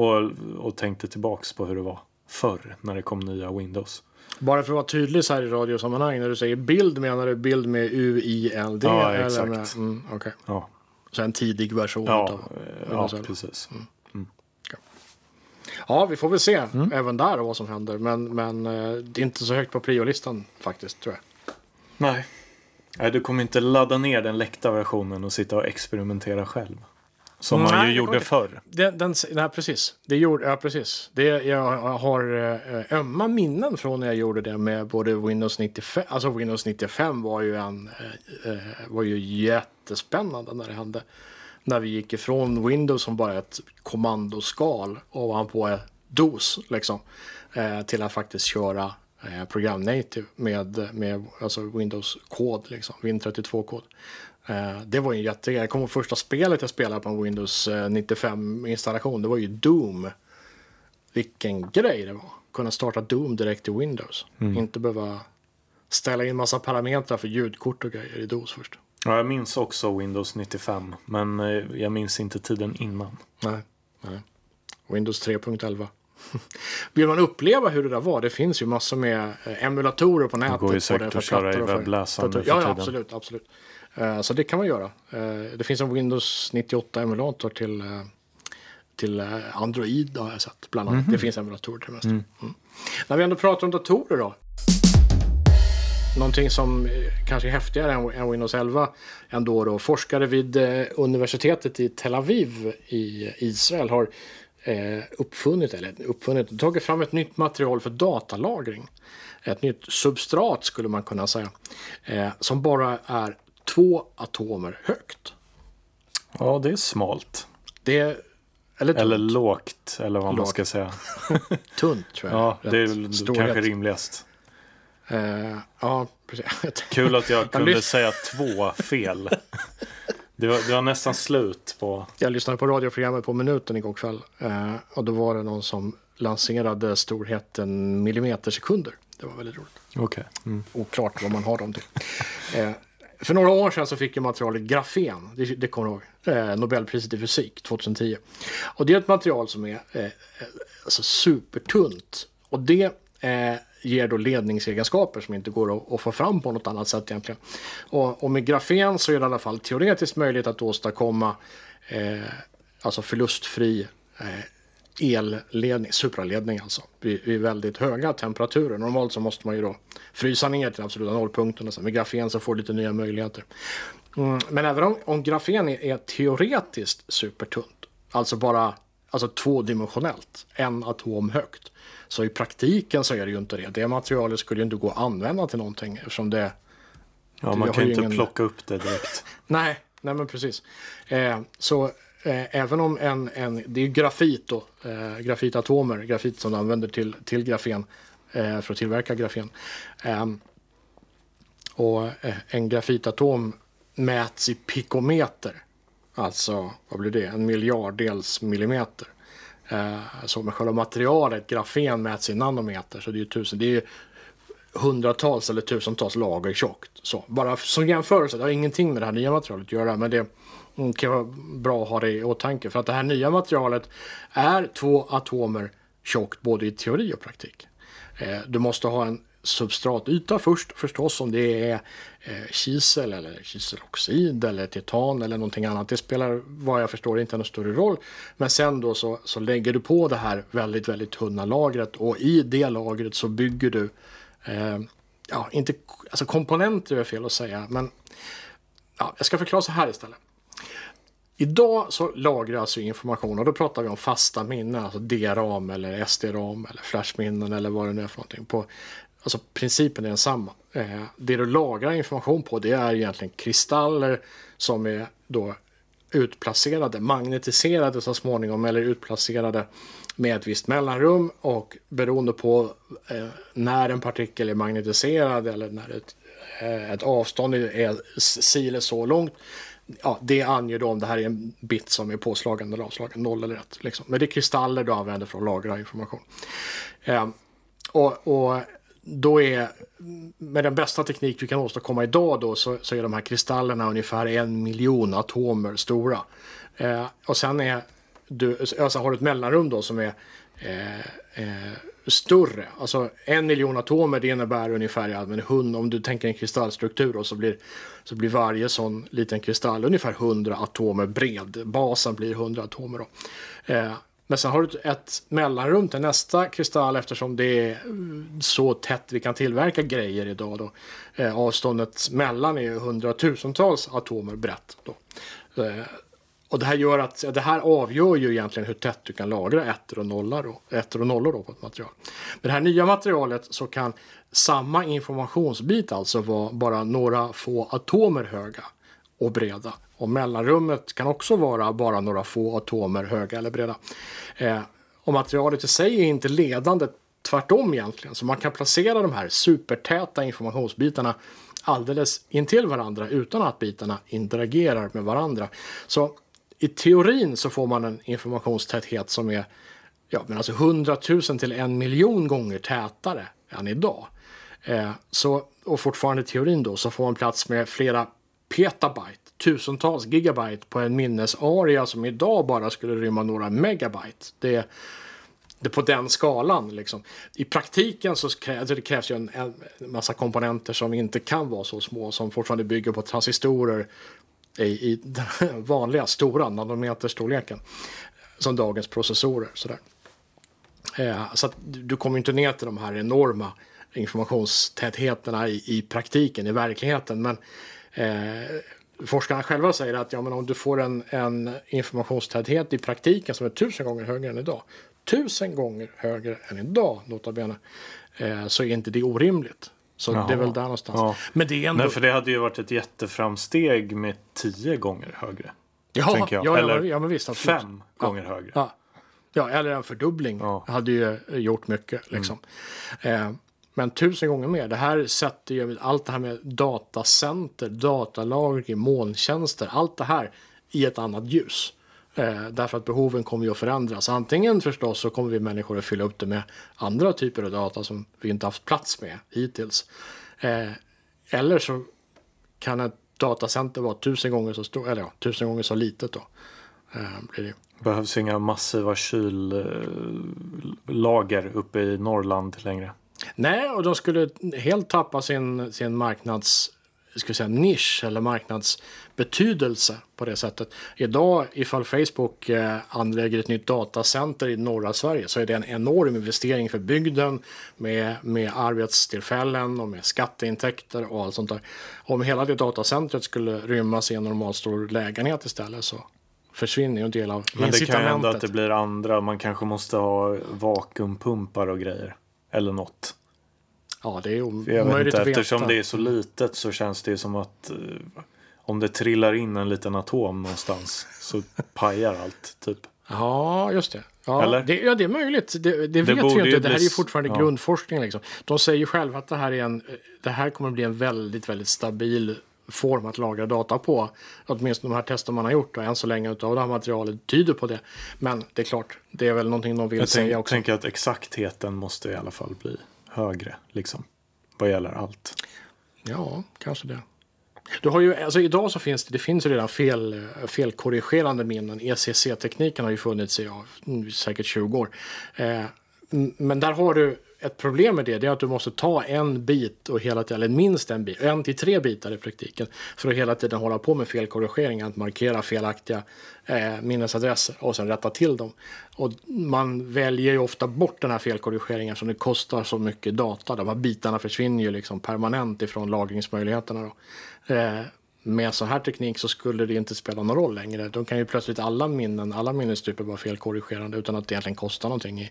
Och, och tänkte tillbaks på hur det var förr när det kom nya Windows. Bara för att vara tydlig så här i radiosammanhang. När du säger bild menar du bild med U-I-L-D? Ja, eller exakt. Med, mm, okej. Ja, Så en tidig version ja, av eh, ja Windows 11. precis. Ja, vi får väl se Mm. även där vad som händer. Men, men eh, det är inte så högt på priolistan faktiskt, tror jag. Nej. Nej, du kommer inte ladda ner den läckta versionen och sitta och experimentera själv. Som man ju gjorde förr. Den, den, nej, precis. Det gjorde, ja, precis. Det, jag har eh, ömma minnen från när jag gjorde det med både Windows 95. Alltså Windows 95 var ju, en, eh, eh, var ju jättespännande när det hände. När vi gick ifrån Windows som bara ett kommandoskal ovanpå ett DOS liksom. Eh, till att faktiskt köra eh, program native med, med alltså Windows-kod, liksom, Win32-kod. Eh, det var ju jättegrej. Jag kommer ihåg första spelet jag spelade på en Windows eh, 95-installation. Det var ju Doom. Vilken grej det var. Kunna starta Doom direkt i Windows. Inte behöva ställa in massa parametrar för ljudkort och grejer i DOS först. Ja, jag minns också Windows 95. Men eh, jag minns inte tiden innan. Nej, nej. Windows 3.11. Vill man uppleva hur det där var, det finns ju massor med eh, emulatorer på nätet. går ju säkert att köra i webbläsaren för- för Ja, ja absolut. absolut. Eh, Så det kan man göra. Eh, Det finns en Windows 98-emulator till, eh, till Android har jag sett. Bland annat. Mhm. Det finns emulatorer till det mesta. Mm. När vi ändå pratar om datorer då. Någonting som kanske är häftigare än, Windows 11 ändå då. Forskare vid universitetet i Tel Aviv i Israel har uppfunnit, eller uppfunnit, tagit fram ett nytt material för datalagring. Ett nytt substrat skulle man kunna säga. Som bara är två atomer högt. Ja, det är smalt. Det är, eller tunt, Eller lågt, eller vad man Lågt. ska säga. tunt tror jag. Ja, Rätt det är storhet. kanske rimligast. Eh, ja, precis. Kul att jag kunde säga två fel. Det var, det var nästan slut på... Jag lyssnade på radioprogrammet på minuten igår kväll. Eh, och då var det någon som lanserade storheten millimetersekunder. Det var väldigt roligt. Okej. Mm. Oklart vad man har dem till. Eh, för några år sedan så fick jag materialet grafen. Det, det kommer du ihåg. Eh, Nobelpriset i fysik 2010. Och det är ett material som är eh, alltså supertunt. Och det eh, ger då ledningsegenskaper som inte går att, att få fram på något annat sätt egentligen. Och, och med grafen så är det i alla fall teoretiskt möjligt att åstadkomma eh, alltså förlustfri eh, elledning, supraledning alltså, vid, vid väldigt höga temperaturer. Normalt så måste man ju då frysa ner till absoluta nollpunkten. Och så. Med grafen så får du lite nya möjligheter. Mm, men även om, om grafen är, är teoretiskt supertunt, alltså bara alltså tvådimensionellt, en atom högt, så i praktiken så är det ju inte det. Det materialet skulle ju inte gå att använda till någonting eftersom det Ja, man kan ju inte ingen- plocka upp det direkt. Nej, nej men precis. Eh, så Eh, även om en, en, det är grafit då, eh, grafitatomer, grafit som du använder till, till grafen eh, för att tillverka grafen. Ehm, eh, och en grafitatom mäts i pikometer. Alltså, vad blir det? En miljarddels millimeter. Eh, så med själva materialet, grafen, mäts i nanometer. Så det är ju tusen. Det är hundratals eller tusentals lager tjockt. Så, bara som jämförelse, det har ingenting med det här nya materialet att göra. Men det kan vara bra att ha det i åtanke. För att det här nya materialet är två atomer tjockt både i teori och praktik. Eh, du måste ha en substratyta först förstås om det är eh, kisel eller kiseloxid eller titan eller någonting annat. Det spelar vad jag förstår inte någon större roll. Men sen då så, så lägger du på det här väldigt, väldigt tunna lagret och i det lagret så bygger du eh, ja, inte alltså komponenter är fel att säga, men ja, jag ska förklara så här istället. Idag så lagras ju alltså information och då pratar vi om fasta minnen, alltså DRAM eller SD-RAM eller flashminnen eller vad det nu är för någonting. På, alltså principen är densamma. Eh, det du lagrar information på det är egentligen kristaller som är då utplacerade, magnetiserade så småningom eller utplacerade med ett visst mellanrum och beroende på eh, när en partikel är magnetiserad eller när ett, eh, ett avstånd är si så långt ja, det anger då om det här är en bit som är påslagen eller avslagen, noll eller ett. Liksom. Men det är kristaller du använder för att lagra information. Eh, och, och, då är, med den bästa teknik vi kan åstadkomma idag då, så, så är de här kristallerna ungefär en miljon atomer stora. Eh, och sen är du, alltså har du ett mellanrum då som är eh, eh större. Alltså en miljon atomer det innebär ungefär, ja, men hund, om du tänker en kristallstruktur och så blir, så blir varje sån liten kristall ungefär 100 atomer bred. Basen blir 100 atomer då. Eh, men sen har du ett mellanrum till nästa kristall eftersom det är så tätt vi kan tillverka grejer idag. Då. Eh, avståndet mellan är hundratusentals atomer brett. Då. Eh, och det här gör att det här avgör ju egentligen hur tätt du kan lagra ettor och nollor, då, ettor och nollor då på ett material. Med det här nya materialet så kan samma informationsbit alltså vara bara några få atomer höga och breda. Och mellanrummet kan också vara bara några få atomer höga eller breda. Eh, och materialet i sig är inte ledande, tvärtom egentligen. Så man kan placera de här supertäta informationsbitarna alldeles intill varandra utan att bitarna interagerar med varandra. Så i teorin så får man en informationstäthet som är ja, men alltså 100 000 till en miljon gånger tätare än idag. Eh, så, och fortfarande i teorin då så får man plats med flera petabyte, tusentals gigabyte på en minnesarea som idag bara skulle rymma några megabyte. Det, det är på den skalan. Liksom. I praktiken så krävs alltså det krävs ju en, en massa komponenter som inte kan vara så små, som fortfarande bygger på transistorer i, i den vanliga stora nanometerstorleken som dagens processorer. Sådär. Eh, så att du kommer inte ner till de här enorma informationstätheterna i, i praktiken, i verkligheten. Men eh, forskarna själva säger att ja, men om du får en, en informationstäthet i praktiken som är tusen gånger högre än idag, tusen gånger högre än idag, nota bene, eh, så är inte det orimligt. Så Jaha. det är väl där någonstans. Ja. Men det är ändå... Nej, för det hade ju varit ett jätteframsteg med tio gånger högre. Ja, ja, eller ja, men visst, fem gånger högre. Ja. ja, eller en fördubbling ja. hade ju gjort mycket. Liksom. Mm. Eh, men tusen gånger mer. Det här sätter ju allt det här med datacenter, datalagring, molntjänster, allt det här i ett annat ljus. Eh, därför att behoven kommer ju att förändras. Antingen förstås så kommer vi människor att fylla upp det med andra typer av data som vi inte haft plats med hittills. Eh, eller så kan ett datacenter vara tusen gånger så stort, eller ja, tusen gånger så litet då. Eh, blir det. Behövs inga massiva kyllager uppe i Norrland längre. Nej, och de skulle helt tappa sin, sin marknads ska säga, nisch eller marknadsbetydelse på det sättet. Idag ifall Facebook eh, anlägger ett nytt datacenter i norra Sverige så är det en enorm investering för bygden med, med arbetstillfällen och med skatteintäkter och allt sånt där. Om hela det datacentret skulle rymmas i en normalstor lägenhet istället så försvinner ju en del av Men det kan ju hända att det blir andra. Man kanske måste ha vakuumpumpar och grejer. Eller något. Ja, det är omöjligt att veta. Eftersom det är så litet så känns det som att eh, om det trillar in en liten atom någonstans så pajar allt, typ. Ja, just det. Ja, Eller? det, ja, det är möjligt. Det, det, vet vi inte. Det här är ju fortfarande ja. grundforskning. Liksom. De säger själva att det här, är en, det här kommer att bli en väldigt, väldigt stabil form att lagra data på. Åtminstone de här testen man har gjort och än så länge av det här materialet tyder på det. Men det är klart, det är väl någonting de vill jag säga också. Jag tänker att exaktheten måste i alla fall bli högre liksom. Vad gäller allt. Ja, kanske det. Du har ju, alltså idag så finns det, det finns redan fel, eh, felkorrigerande minnen. ECC-tekniken har ju funnits i ja, säkert 20 år. Eh, men där har du ett problem med det, det är att du måste ta en bit och hela tiden, eller minst en bit, en till tre bitar i praktiken för att hela tiden hålla på med felkorrigeringar, att markera felaktiga eh, minnesadresser och sen rätta till dem. Och man väljer ju ofta bort den här felkorrigeringen som det kostar så mycket data. De här bitarna försvinner ju liksom permanent ifrån lagringsmöjligheterna. Då. Eh, med sån här teknik så skulle det inte spela någon roll längre. De kan ju plötsligt alla minnen, alla minnestyper vara felkorrigerande utan att det egentligen kostar någonting i,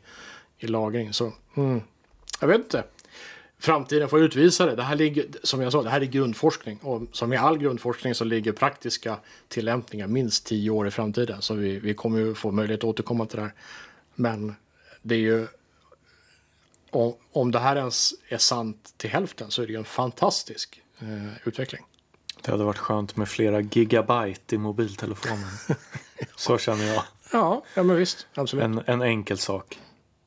i lagring. Så mm, jag vet inte. Framtiden får utvisa det. Det här ligger, som jag sa, det här är grundforskning. Och som i all grundforskning så ligger praktiska tillämpningar minst tio år i framtiden. Så vi, vi kommer ju få möjlighet att återkomma till det här. Men det är ju om, om det här ens är sant till hälften så är det ju en fantastisk eh, utveckling. Det hade varit skönt med flera gigabyte i mobiltelefonen. Så känner jag. Ja, ja men visst. Absolut. En, en enkel sak.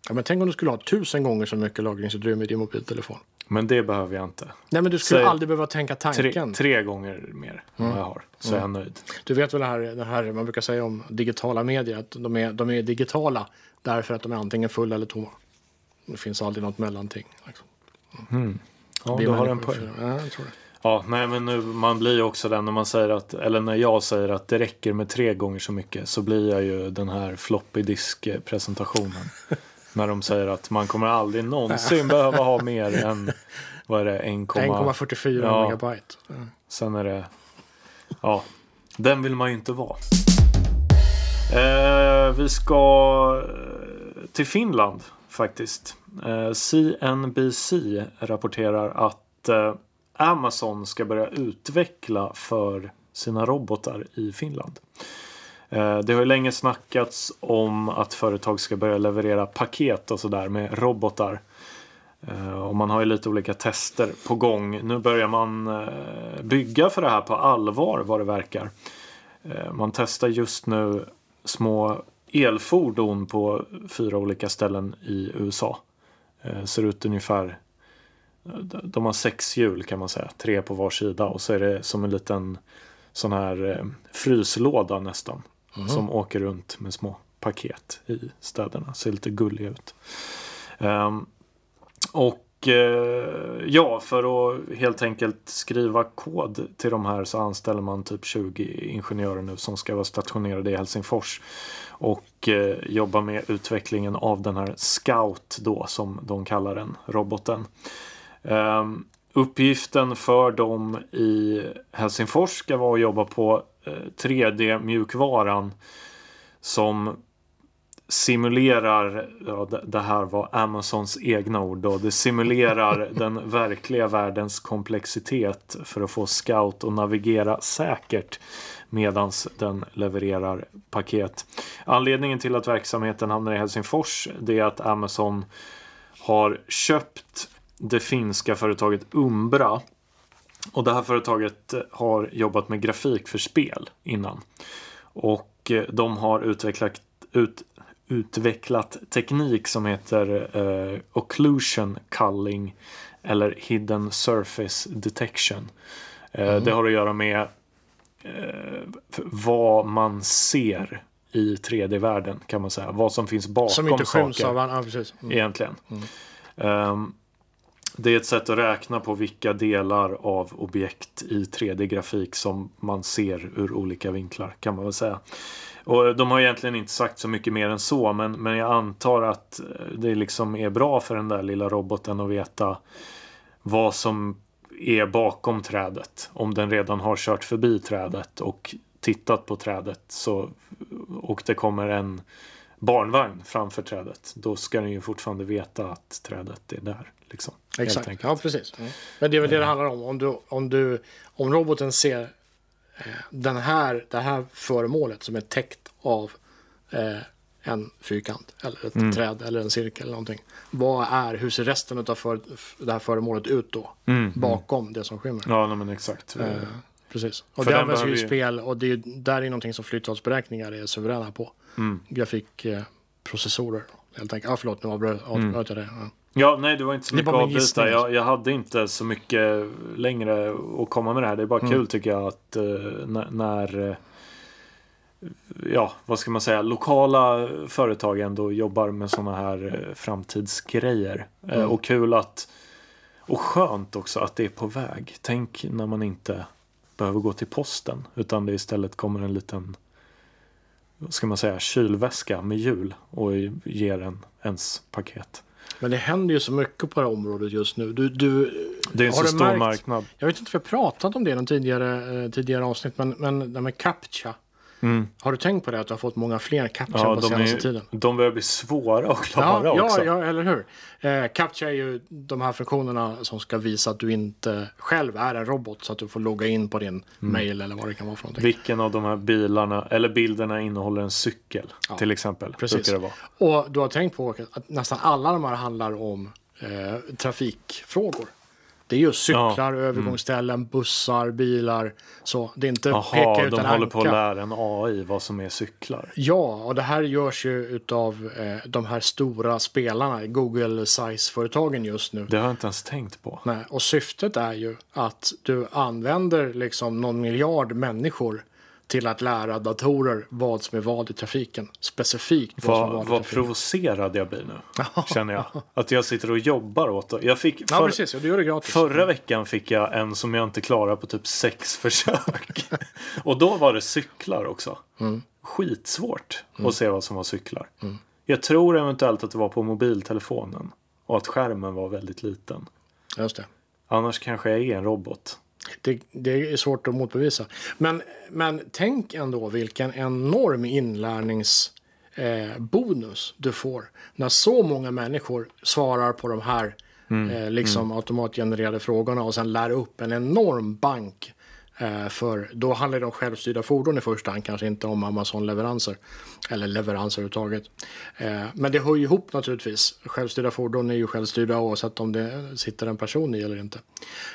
Ja, men tänk om du skulle ha tusen gånger så mycket lagringsutrymme i din mobiltelefon. Men det behöver jag inte. Nej, men du skulle Säg aldrig behöva tänka Tre, tanken. tre gånger mer än vad jag har. Så är jag nöjd. Du vet väl det här, det här man brukar säga om digitala medier, att de är, de är digitala därför att de är antingen fulla eller tomma. Det finns aldrig något mellanting. Liksom. Ja, Vi du har en poäng. Ja, jag tror det. Ja, nej men nu, man blir ju också den när man säger att, eller när jag säger att det räcker med tre gånger så mycket så blir jag ju den här floppy disk presentationen. när de säger att man kommer aldrig någonsin behöva ha mer än, vad är det, 1, 1,44 Ja. megabyte. Ja. Sen är det, ja, den vill man ju inte vara. Eh, vi ska eh, till Finland faktiskt. Eh, CNBC rapporterar att eh, Amazon ska börja utveckla för sina robotar i Finland. Eh, det har ju länge snackats om att företag ska börja leverera paket och sådär med robotar. Eh, och man har ju lite olika tester på gång. Nu börjar man eh, bygga för det här på allvar vad det verkar. Man testar just nu små elfordon på fyra olika ställen i USA. Ser ut ungefär de har sex hjul kan man säga, tre på var sida och så är det som en liten sån här eh, fryslåda nästan. Mhm. Som åker runt med små paket i städerna. Ser lite gulliga ut. Um, och eh, ja, för att helt enkelt skriva kod till de här så anställer man typ 20 ingenjörer nu som ska vara stationerade i Helsingfors. Och eh, jobba med utvecklingen av den här Scout då som de kallar den, roboten. Ehm, uppgiften för dem i Helsingfors ska vara att jobba på 3D-mjukvaran som simulerar, ja, det- här var Amazons egna ord då, det simulerar den verkliga världens komplexitet för att få Scout att navigera säkert medans den levererar paket. Anledningen till att verksamheten hamnar i Helsingfors det är att Amazon har köpt det finska företaget Umbra. Och det här företaget har jobbat med grafik för spel innan. Och eh, de har utvecklat, ut, utvecklat teknik som heter eh, occlusion culling eller hidden surface detection. Eh, Det har att göra med eh, vad man ser i 3D-världen kan man säga. Vad som finns bakom Som inte skyms saker av. Ja, precis. Mm. egentligen. Ehm, det är ett sätt att räkna på vilka delar av objekt i 3D-grafik som man ser ur olika vinklar kan man väl säga. Och de har egentligen inte sagt så mycket mer än så men, men jag antar att eh, det liksom är bra för den där lilla roboten att veta vad som är bakom trädet. Om den redan har kört förbi trädet och tittat på trädet så, och det kommer en barnvagn framför trädet. Då ska den ju fortfarande veta att trädet är där. Liksom, Exakt, ja precis. Mm. Men det är väl det det handlar om. Om, du, om, du, om roboten ser eh, den här, det här föremålet som är täckt av eh, en fyrkant eller ett Mm. träd eller en cirkel eller någonting. Vad är, hur ser resten av för, det här föremålet ut då? Mm, Bakom det som skymmer. Ja, nej, men exakt. Eh, precis. Och För det används ju i spel och det är, där är någonting som flyttalsberäkningar är suveräna på. Mm. Grafikprocessorer helt enkelt. Ja, förlåt, nu avbröt avbröt jag det. Ja. Ja, nej, det var inte så mycket att avbryta. Jag, jag hade inte så mycket längre att komma med det här. Det är bara Mm. kul tycker jag att eh, när, eh, ja, vad ska man säga, lokala företag ändå jobbar med sådana här eh, framtidsgrejer. Mm. Och kul att, och skönt också att det är på väg. Tänk när man inte behöver gå till posten utan det istället kommer en liten ska man säga, kylväska med hjul och ger en ens paket. Men det händer ju så mycket på det här området just nu. Du, du, Det är en så stor märkt- marknad. Jag vet inte om vi har pratat om det i någon tidigare, eh, tidigare avsnitt, men, men det här med CAPTCHA. Har du tänkt på det? Att du har fått många fler CAPTCHA Mm. Ja, på senaste är, tiden? de börjar bli svåra att klara Ja, också. ja, ja, eller hur? Eh, CAPTCHA är ju de här funktionerna som ska visa att du inte själv är en robot så att du får logga in på din Mm. mail eller vad det kan vara för någonting. Vilken av de här bilarna eller bilderna innehåller en cykel Ja, till exempel? precis. Brukar det vara. Och du har tänkt på att nästan alla de här handlar om eh, trafikfrågor. Det är ju cyklar, Ja, mm. övergångsställen, bussar, bilar. Så det är inte peka Jaha, ut de håller på att lära en AI vad som är cyklar. Ja, och det här görs ju utav eh, de här stora spelarna, Google Size-företagen just nu. Det har jag inte ens tänkt på. Nej, och syftet är ju att du använder liksom någon miljard människor till att lära datorer vad som är vad i trafiken. Specifikt vad Vad, vad vad provocerad jag blir nu, känner jag. Att jag sitter och jobbar åt det. Jag fick, Ja, för, precis. Och du gör det gratis. Förra veckan fick jag en som jag inte klarade på typ sex försök. och då var det cyklar också. Mm. Skitsvårt att se vad som var cyklar. Jag tror eventuellt att det var på mobiltelefonen. Och att skärmen var väldigt liten. Just det. Annars kanske jag är en robot. Det, det är svårt att motbevisa. Men, men tänk ändå vilken enorm inlärningsbonus eh, du får när så många människor svarar på de här eh, liksom automatgenererade frågorna och sen lär upp en enorm bank. Eh, för då handlar det om självstyrda fordon i första hand, kanske inte om Amazon-leveranser. Eller leveranser överhuvudtaget. Eh, men det hör ju ihop naturligtvis. Självstyrda fordon är ju självstyrda oavsett om det sitter en person i eller inte.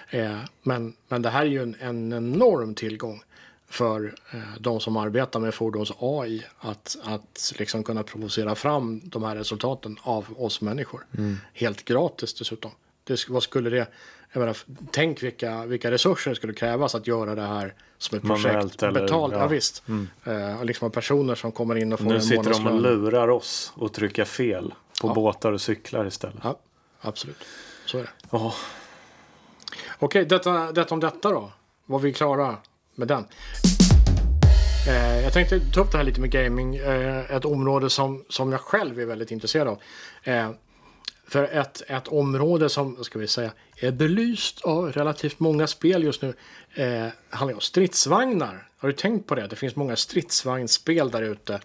Eh, men, men det här är ju en, en enorm tillgång för de som arbetar med fordons AI att, att liksom kunna provocera fram de här resultaten av oss människor. Helt gratis dessutom. Det, vad skulle det, jag menar, tänk vilka, vilka resurser det skulle krävas att göra det här som ett projekt. Manuellt eller- betalt, ja. ja. visst. Eh, och liksom personer som kommer in och får Nu en sitter de och månadslön. lurar oss och trycka fel på Ja. båtar och cyklar istället. Ja, absolut. Så är det. Ja, Okej, detta, detta om detta då. Var vi klara med den? Eh, jag tänkte ta upp det här lite med gaming. Eh, ett område som, som jag själv är väldigt intresserad av. Eh, för ett, ett område som, ska vi säga, är belyst av relativt många spel just nu eh, handlar om stridsvagnar. Har du tänkt på det? Det finns många stridsvagnsspel där ute.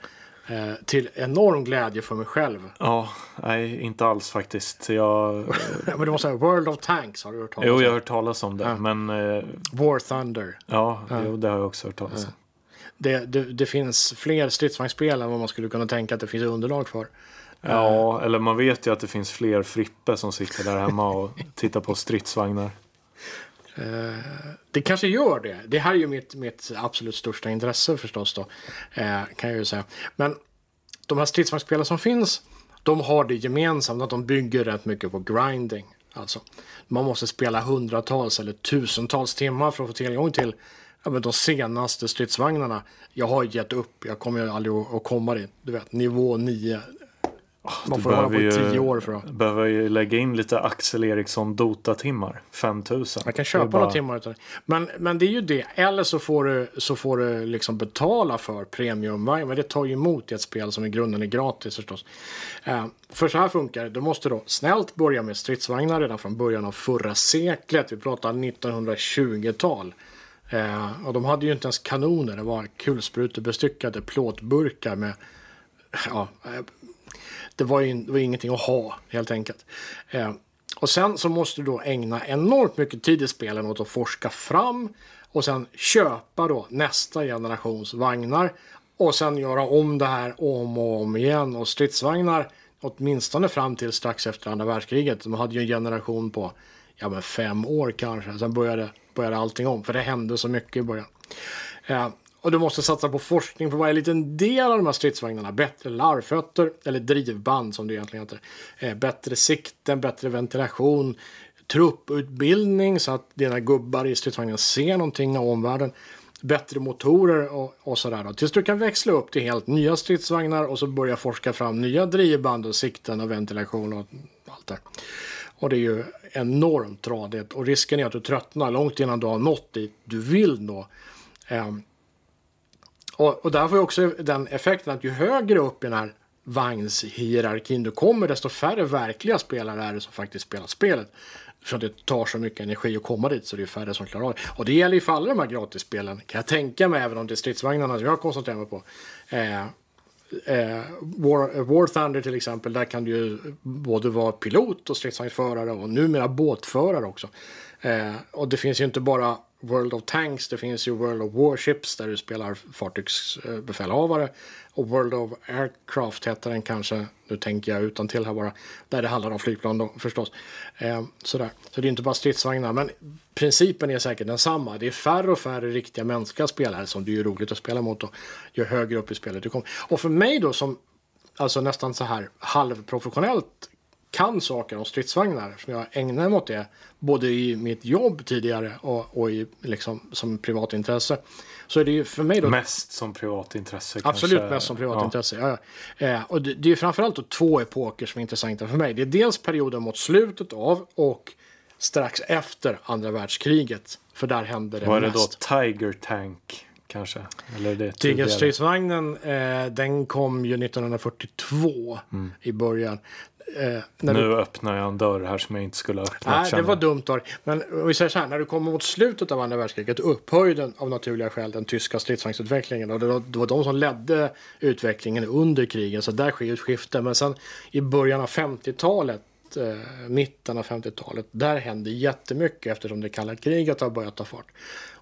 Eh, till enorm glädje för mig själv. ja nej, inte alls faktiskt. Jag, Men det måste säga, World of Tanks har du hört talas jo, om? jag har hört talas om det. Men eh, War Thunder. ja, Jo, det har jag också hört talas om. Det, det, det finns fler stridsvagnsspel än vad man skulle kunna tänka att det finns underlag för. Ja, eller man vet ju att det finns fler Frippe som sitter där hemma och tittar på stridsvagnar. Det kanske gör det. Det här är ju mitt, mitt absolut största intresse förstås då. Eh, kan jag ju säga. Men de här stridsvagnsspelen som finns, de har det gemensamt att de bygger rätt mycket på grinding. Alltså, man måste spela hundratals eller tusentals timmar för att få tillgång till ja, men de senaste stridsvagnarna. Jag har gett upp, jag kommer aldrig att att komma dit. Du vet, nivå 9. Man Du får hålla på i tio år för att... Behöver ju lägga in lite Axel Eriksson Dota-timmar. 5000. Man kan köpa bara- några timmar utav det. Men, men det är ju det. Eller så får du, så får du liksom betala för premium. Men det tar ju emot i ett spel som i grunden är gratis förstås. Eh, för så här funkar det. Du måste då snällt börja med stridsvagnar redan från början av förra seklet. Vi pratar 1920-tal. Eh, och de hade ju inte ens kanoner. Det var kulsprutebestyckade plåtburkar med ja, eh, det var ju det var ingenting att ha helt enkelt. Eh, och sen så måste du då ägna enormt mycket tid i spelen åt att forska fram och sen köpa då nästa generations vagnar och sen göra om det här om och om igen. Och stridsvagnar, åtminstone fram till strax efter andra världskriget, de hade ju en generation på ja, men fem år kanske. Sen började, började allting om, för det hände så mycket i början. Eh, och du måste satsa på forskning på varje liten del av de här stridsvagnarna. Bättre larvfötter, eller drivband som det egentligen heter. Eh, bättre sikten, bättre ventilation, trupputbildning så att dina gubbar i stridsvagnen ser någonting av omvärlden. Bättre motorer och, och sådär. Då. Tills du kan växla upp till helt nya stridsvagnar och så börja forska fram nya drivband och sikten och ventilation och allt det. Och det är ju enormt tradigt och risken är att du tröttnar långt innan du har nått dit du vill nå. Ehm, och, och där får ju också den effekten att ju högre upp i den här vagnshierarkin du kommer, desto färre verkliga spelare är det som faktiskt spelar spelet. För att det tar så mycket energi att komma dit så det är färre som klarar av det. Och det gäller ju för alla de här gratisspelen kan jag tänka mig, även om det är stridsvagnarna som jag koncentrerar mig på. Eh, eh, War, War Thunder till exempel, där kan du ju både vara pilot och stridsvagnsförare och numera båtförare också. Eh, och det finns ju inte bara World of Tanks, det finns ju World of Warships där du spelar fartygsbefälhavare. Och World of Aircraft heter den kanske, nu tänker jag utan till här bara, där det handlar om flygplan då förstås. Eh, sådär. Så det är inte bara stridsvagnar, men principen är säkert densamma. Det är färre och färre riktiga mänskliga spelare som det är roligt att spela mot och ju högre upp i spelet du kommer. Och för mig då som alltså nästan så här halvprofessionellt kan saker om stridsvagnar som jag ägnar mig åt det både i mitt jobb tidigare och, och i, liksom, som privatintresse. Så är det ju för mig då... Mest som privatintresse Absolut kanske. mest som privatintresse. Ja. Ja, eh, och det, det är framförallt då två epoker som är intressanta för mig. Det är dels perioden mot slutet av och strax efter andra världskriget. För där hände det Var mest. Var det då Tiger Tank? Kanske? Tigerstridsvagnen eh, den kom ju 1942 mm. i början. Eh, nu du... öppnar jag en dörr här som jag inte skulle ha öppnat. Nej, det var dumt. Då. Men vi säger så här, när du kommer mot slutet av andra världskriget upphöjde av naturliga skäl den tyska stridsvagnsutvecklingen. Och det var, det var de som ledde utvecklingen under krigen, så där sker ett skifte. Men sen i början av 50-talet eh, mitten av 50-talet. Där hände jättemycket eftersom det kalla kriget har börjat ta fart.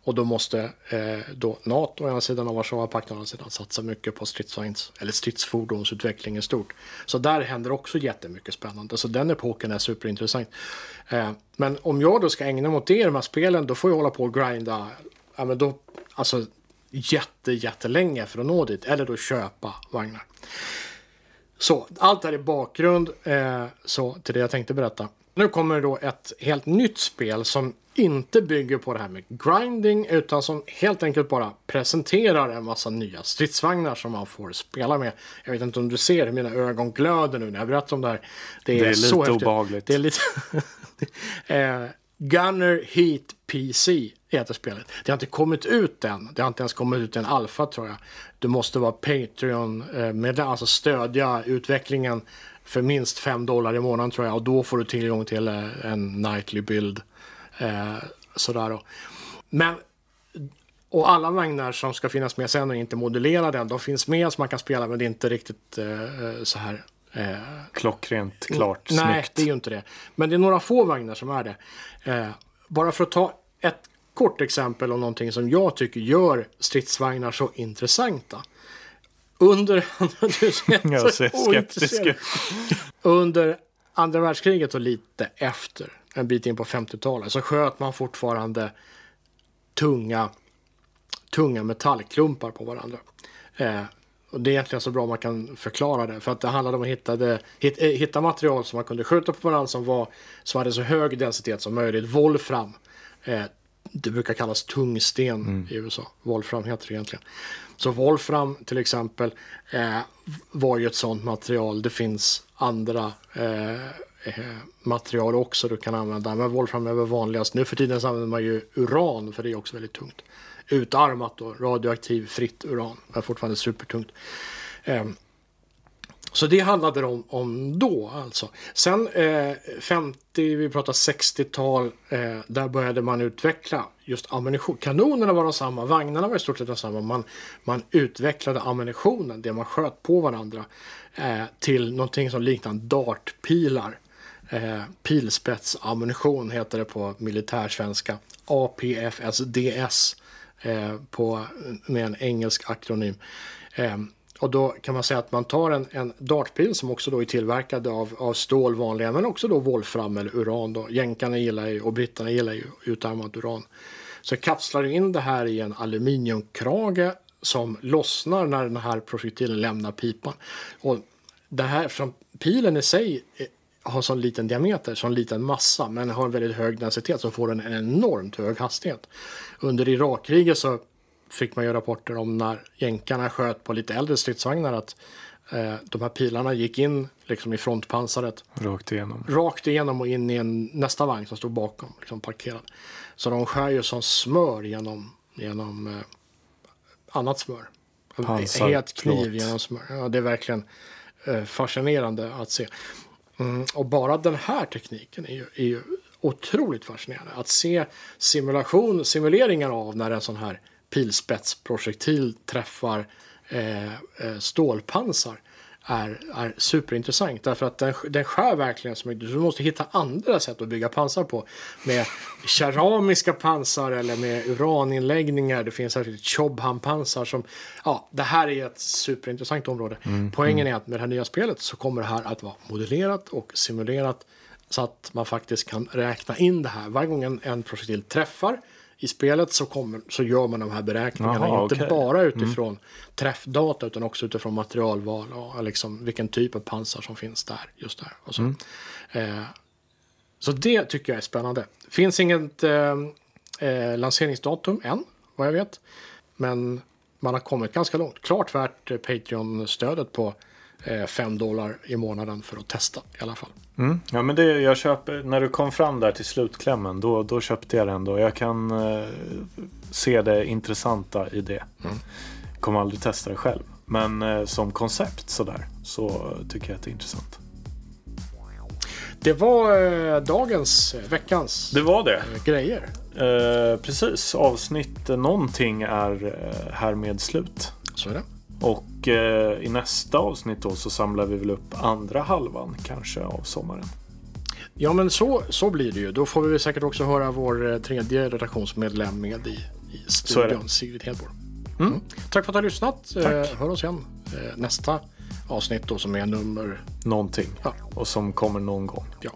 Och då måste eh, då NATO å ena sidan och Warszawapakten å andra sidan satsa mycket på stridsvagns eller stridsfordonsutveckling i stort. Så där händer också jättemycket spännande. Så den epoken är superintressant. Eh, men om jag då ska ägna mig åt det i de här spelen då får jag hålla på och grinda. Ja, men då, alltså jätte, jättelänge för att nå dit. Eller då köpa vagnar. Så allt här är bakgrund eh, så, till det jag tänkte berätta. Nu kommer då ett helt nytt spel som inte bygger på det här med grinding utan som helt enkelt bara presenterar en massa nya stridsvagnar som man får spela med. Jag vet inte om du ser hur mina ögon glöder nu när jag berättar om det här. Det är, det är så lite häftigt. obehagligt. Det är lite eh, Gunner Heat PC heter spelet. Det har inte kommit ut än. Det har inte ens kommit ut en alfa tror jag. Du måste vara Patreon-medlem, eh, alltså stödja utvecklingen för minst 5 dollar i månaden tror jag. Och då får du tillgång till eh, en nightly bild. Eh, sådär då. Men och alla vagnar som ska finnas med sen och inte modellerade de finns med så man kan spela men det är inte riktigt eh, så här Eh, Klockrent, klart, nej, snyggt. det är ju inte det. Men det är några få vagnar som är det. Eh, bara för att ta ett kort exempel om någonting som jag tycker gör stridsvagnar så intressanta. Under... du ser jag ser skeptisk Under andra världskriget och lite efter, en bit in på 50-talet, så sköt man fortfarande tunga, tunga metallklumpar på varandra. Eh, och det är egentligen så bra man kan förklara det. För att det handlade om att hitta, det, hitta, eh, hitta material som man kunde skjuta på varandra som, var, som hade så hög densitet som möjligt. Wolfram. Eh, det brukar kallas tungsten mm. i USA. Wolfram heter det egentligen. Så Wolfram till exempel eh, var ju ett sånt material. Det finns andra eh, eh, material också du kan använda. Men Wolfram är väl vanligast. Nu för tiden så använder man ju uran för det är också väldigt tungt utarmat då, radioaktiv fritt uran, men fortfarande supertungt. Eh, så det handlade det om, om då alltså. Sen eh, 50, vi pratar 60-tal, eh, där började man utveckla just ammunition. Kanonerna var de samma, vagnarna var i stort sett de samma. Man, man utvecklade ammunitionen, det man sköt på varandra, eh, till någonting som liknar dartpilar. Eh, pilspetsammunition heter det på militärsvenska. APFSDS eh, på, med en engelsk akronym. Eh, och då kan man säga att man tar en, en dartpil som också då är tillverkad av, av stål vanliga men också då volfram eller uran. Då. Jänkarna gillar ju, och britterna gillar ju utarmat uran. Så kapslar du in det här i en aluminiumkrage som lossnar när den här projektilen lämnar pipan. Och det här, från pilen i sig har sån liten diameter, sån liten massa, men har en väldigt hög densitet så får den en enormt hög hastighet. Under Irakkriget så fick man ju rapporter om när jänkarna sköt på lite äldre stridsvagnar att eh, de här pilarna gick in liksom i frontpansaret. Rakt igenom. Rakt igenom och in i en, nästa vagn som stod bakom, liksom parkerad. Så de skär ju som smör genom, genom eh, annat smör. Pansar, Het kniv genom smör. Ja, det är verkligen eh, fascinerande att se. Mm, och bara den här tekniken är ju, är ju otroligt fascinerande. Att se simulation, simuleringar av när en sån här pilspetsprojektil träffar eh, eh, stålpansar är, är superintressant. Därför att den, den skär verkligen så mycket. Du måste hitta andra sätt att bygga pansar på. Med keramiska pansar eller med uraninläggningar. Det finns särskilt Chobham-pansar som... Ja, det här är ett superintressant område. Mm, Poängen mm. är att med det här nya spelet så kommer det här att vara modellerat och simulerat. Så att man faktiskt kan räkna in det här. Varje gång en, en projektil träffar i spelet så, kommer, så gör man de här beräkningarna. Aha, inte okay. bara mm. utifrån mm. träffdata utan också utifrån materialval och liksom vilken typ av pansar som finns där. Just där. Och så. Mm. Eh, så det tycker jag är spännande. Finns inget eh, eh, lanseringsdatum än, vad jag vet. Men man har kommit ganska långt. Klart värt eh, Patreon-stödet på 5 eh, dollar i månaden för att testa i alla fall. Mm. Ja, men det, jag köper, när du kom fram där till slutklämmen då, då köpte jag den. Då. Jag kan eh, se det intressanta i det. Mm. Kommer aldrig testa det själv. Men eh, som koncept sådär så tycker jag att det är intressant. Det var eh, dagens, eh, veckans det var det. Eh, grejer. Precis, avsnitt någonting är härmed slut. Så är det. Och eh, i nästa avsnitt då så samlar vi väl upp andra halvan kanske av sommaren. Ja men så, så blir det ju. Då får vi säkert också höra vår eh, tredje redaktionsmedlem med i, i studion, Sigrid Hedborg. Mm. Mm. Tack för att du har lyssnat. Eh, Tack. hör oss igen nästa avsnitt då som är nummer... Någonting. Ja. Och som kommer någon gång. Ja.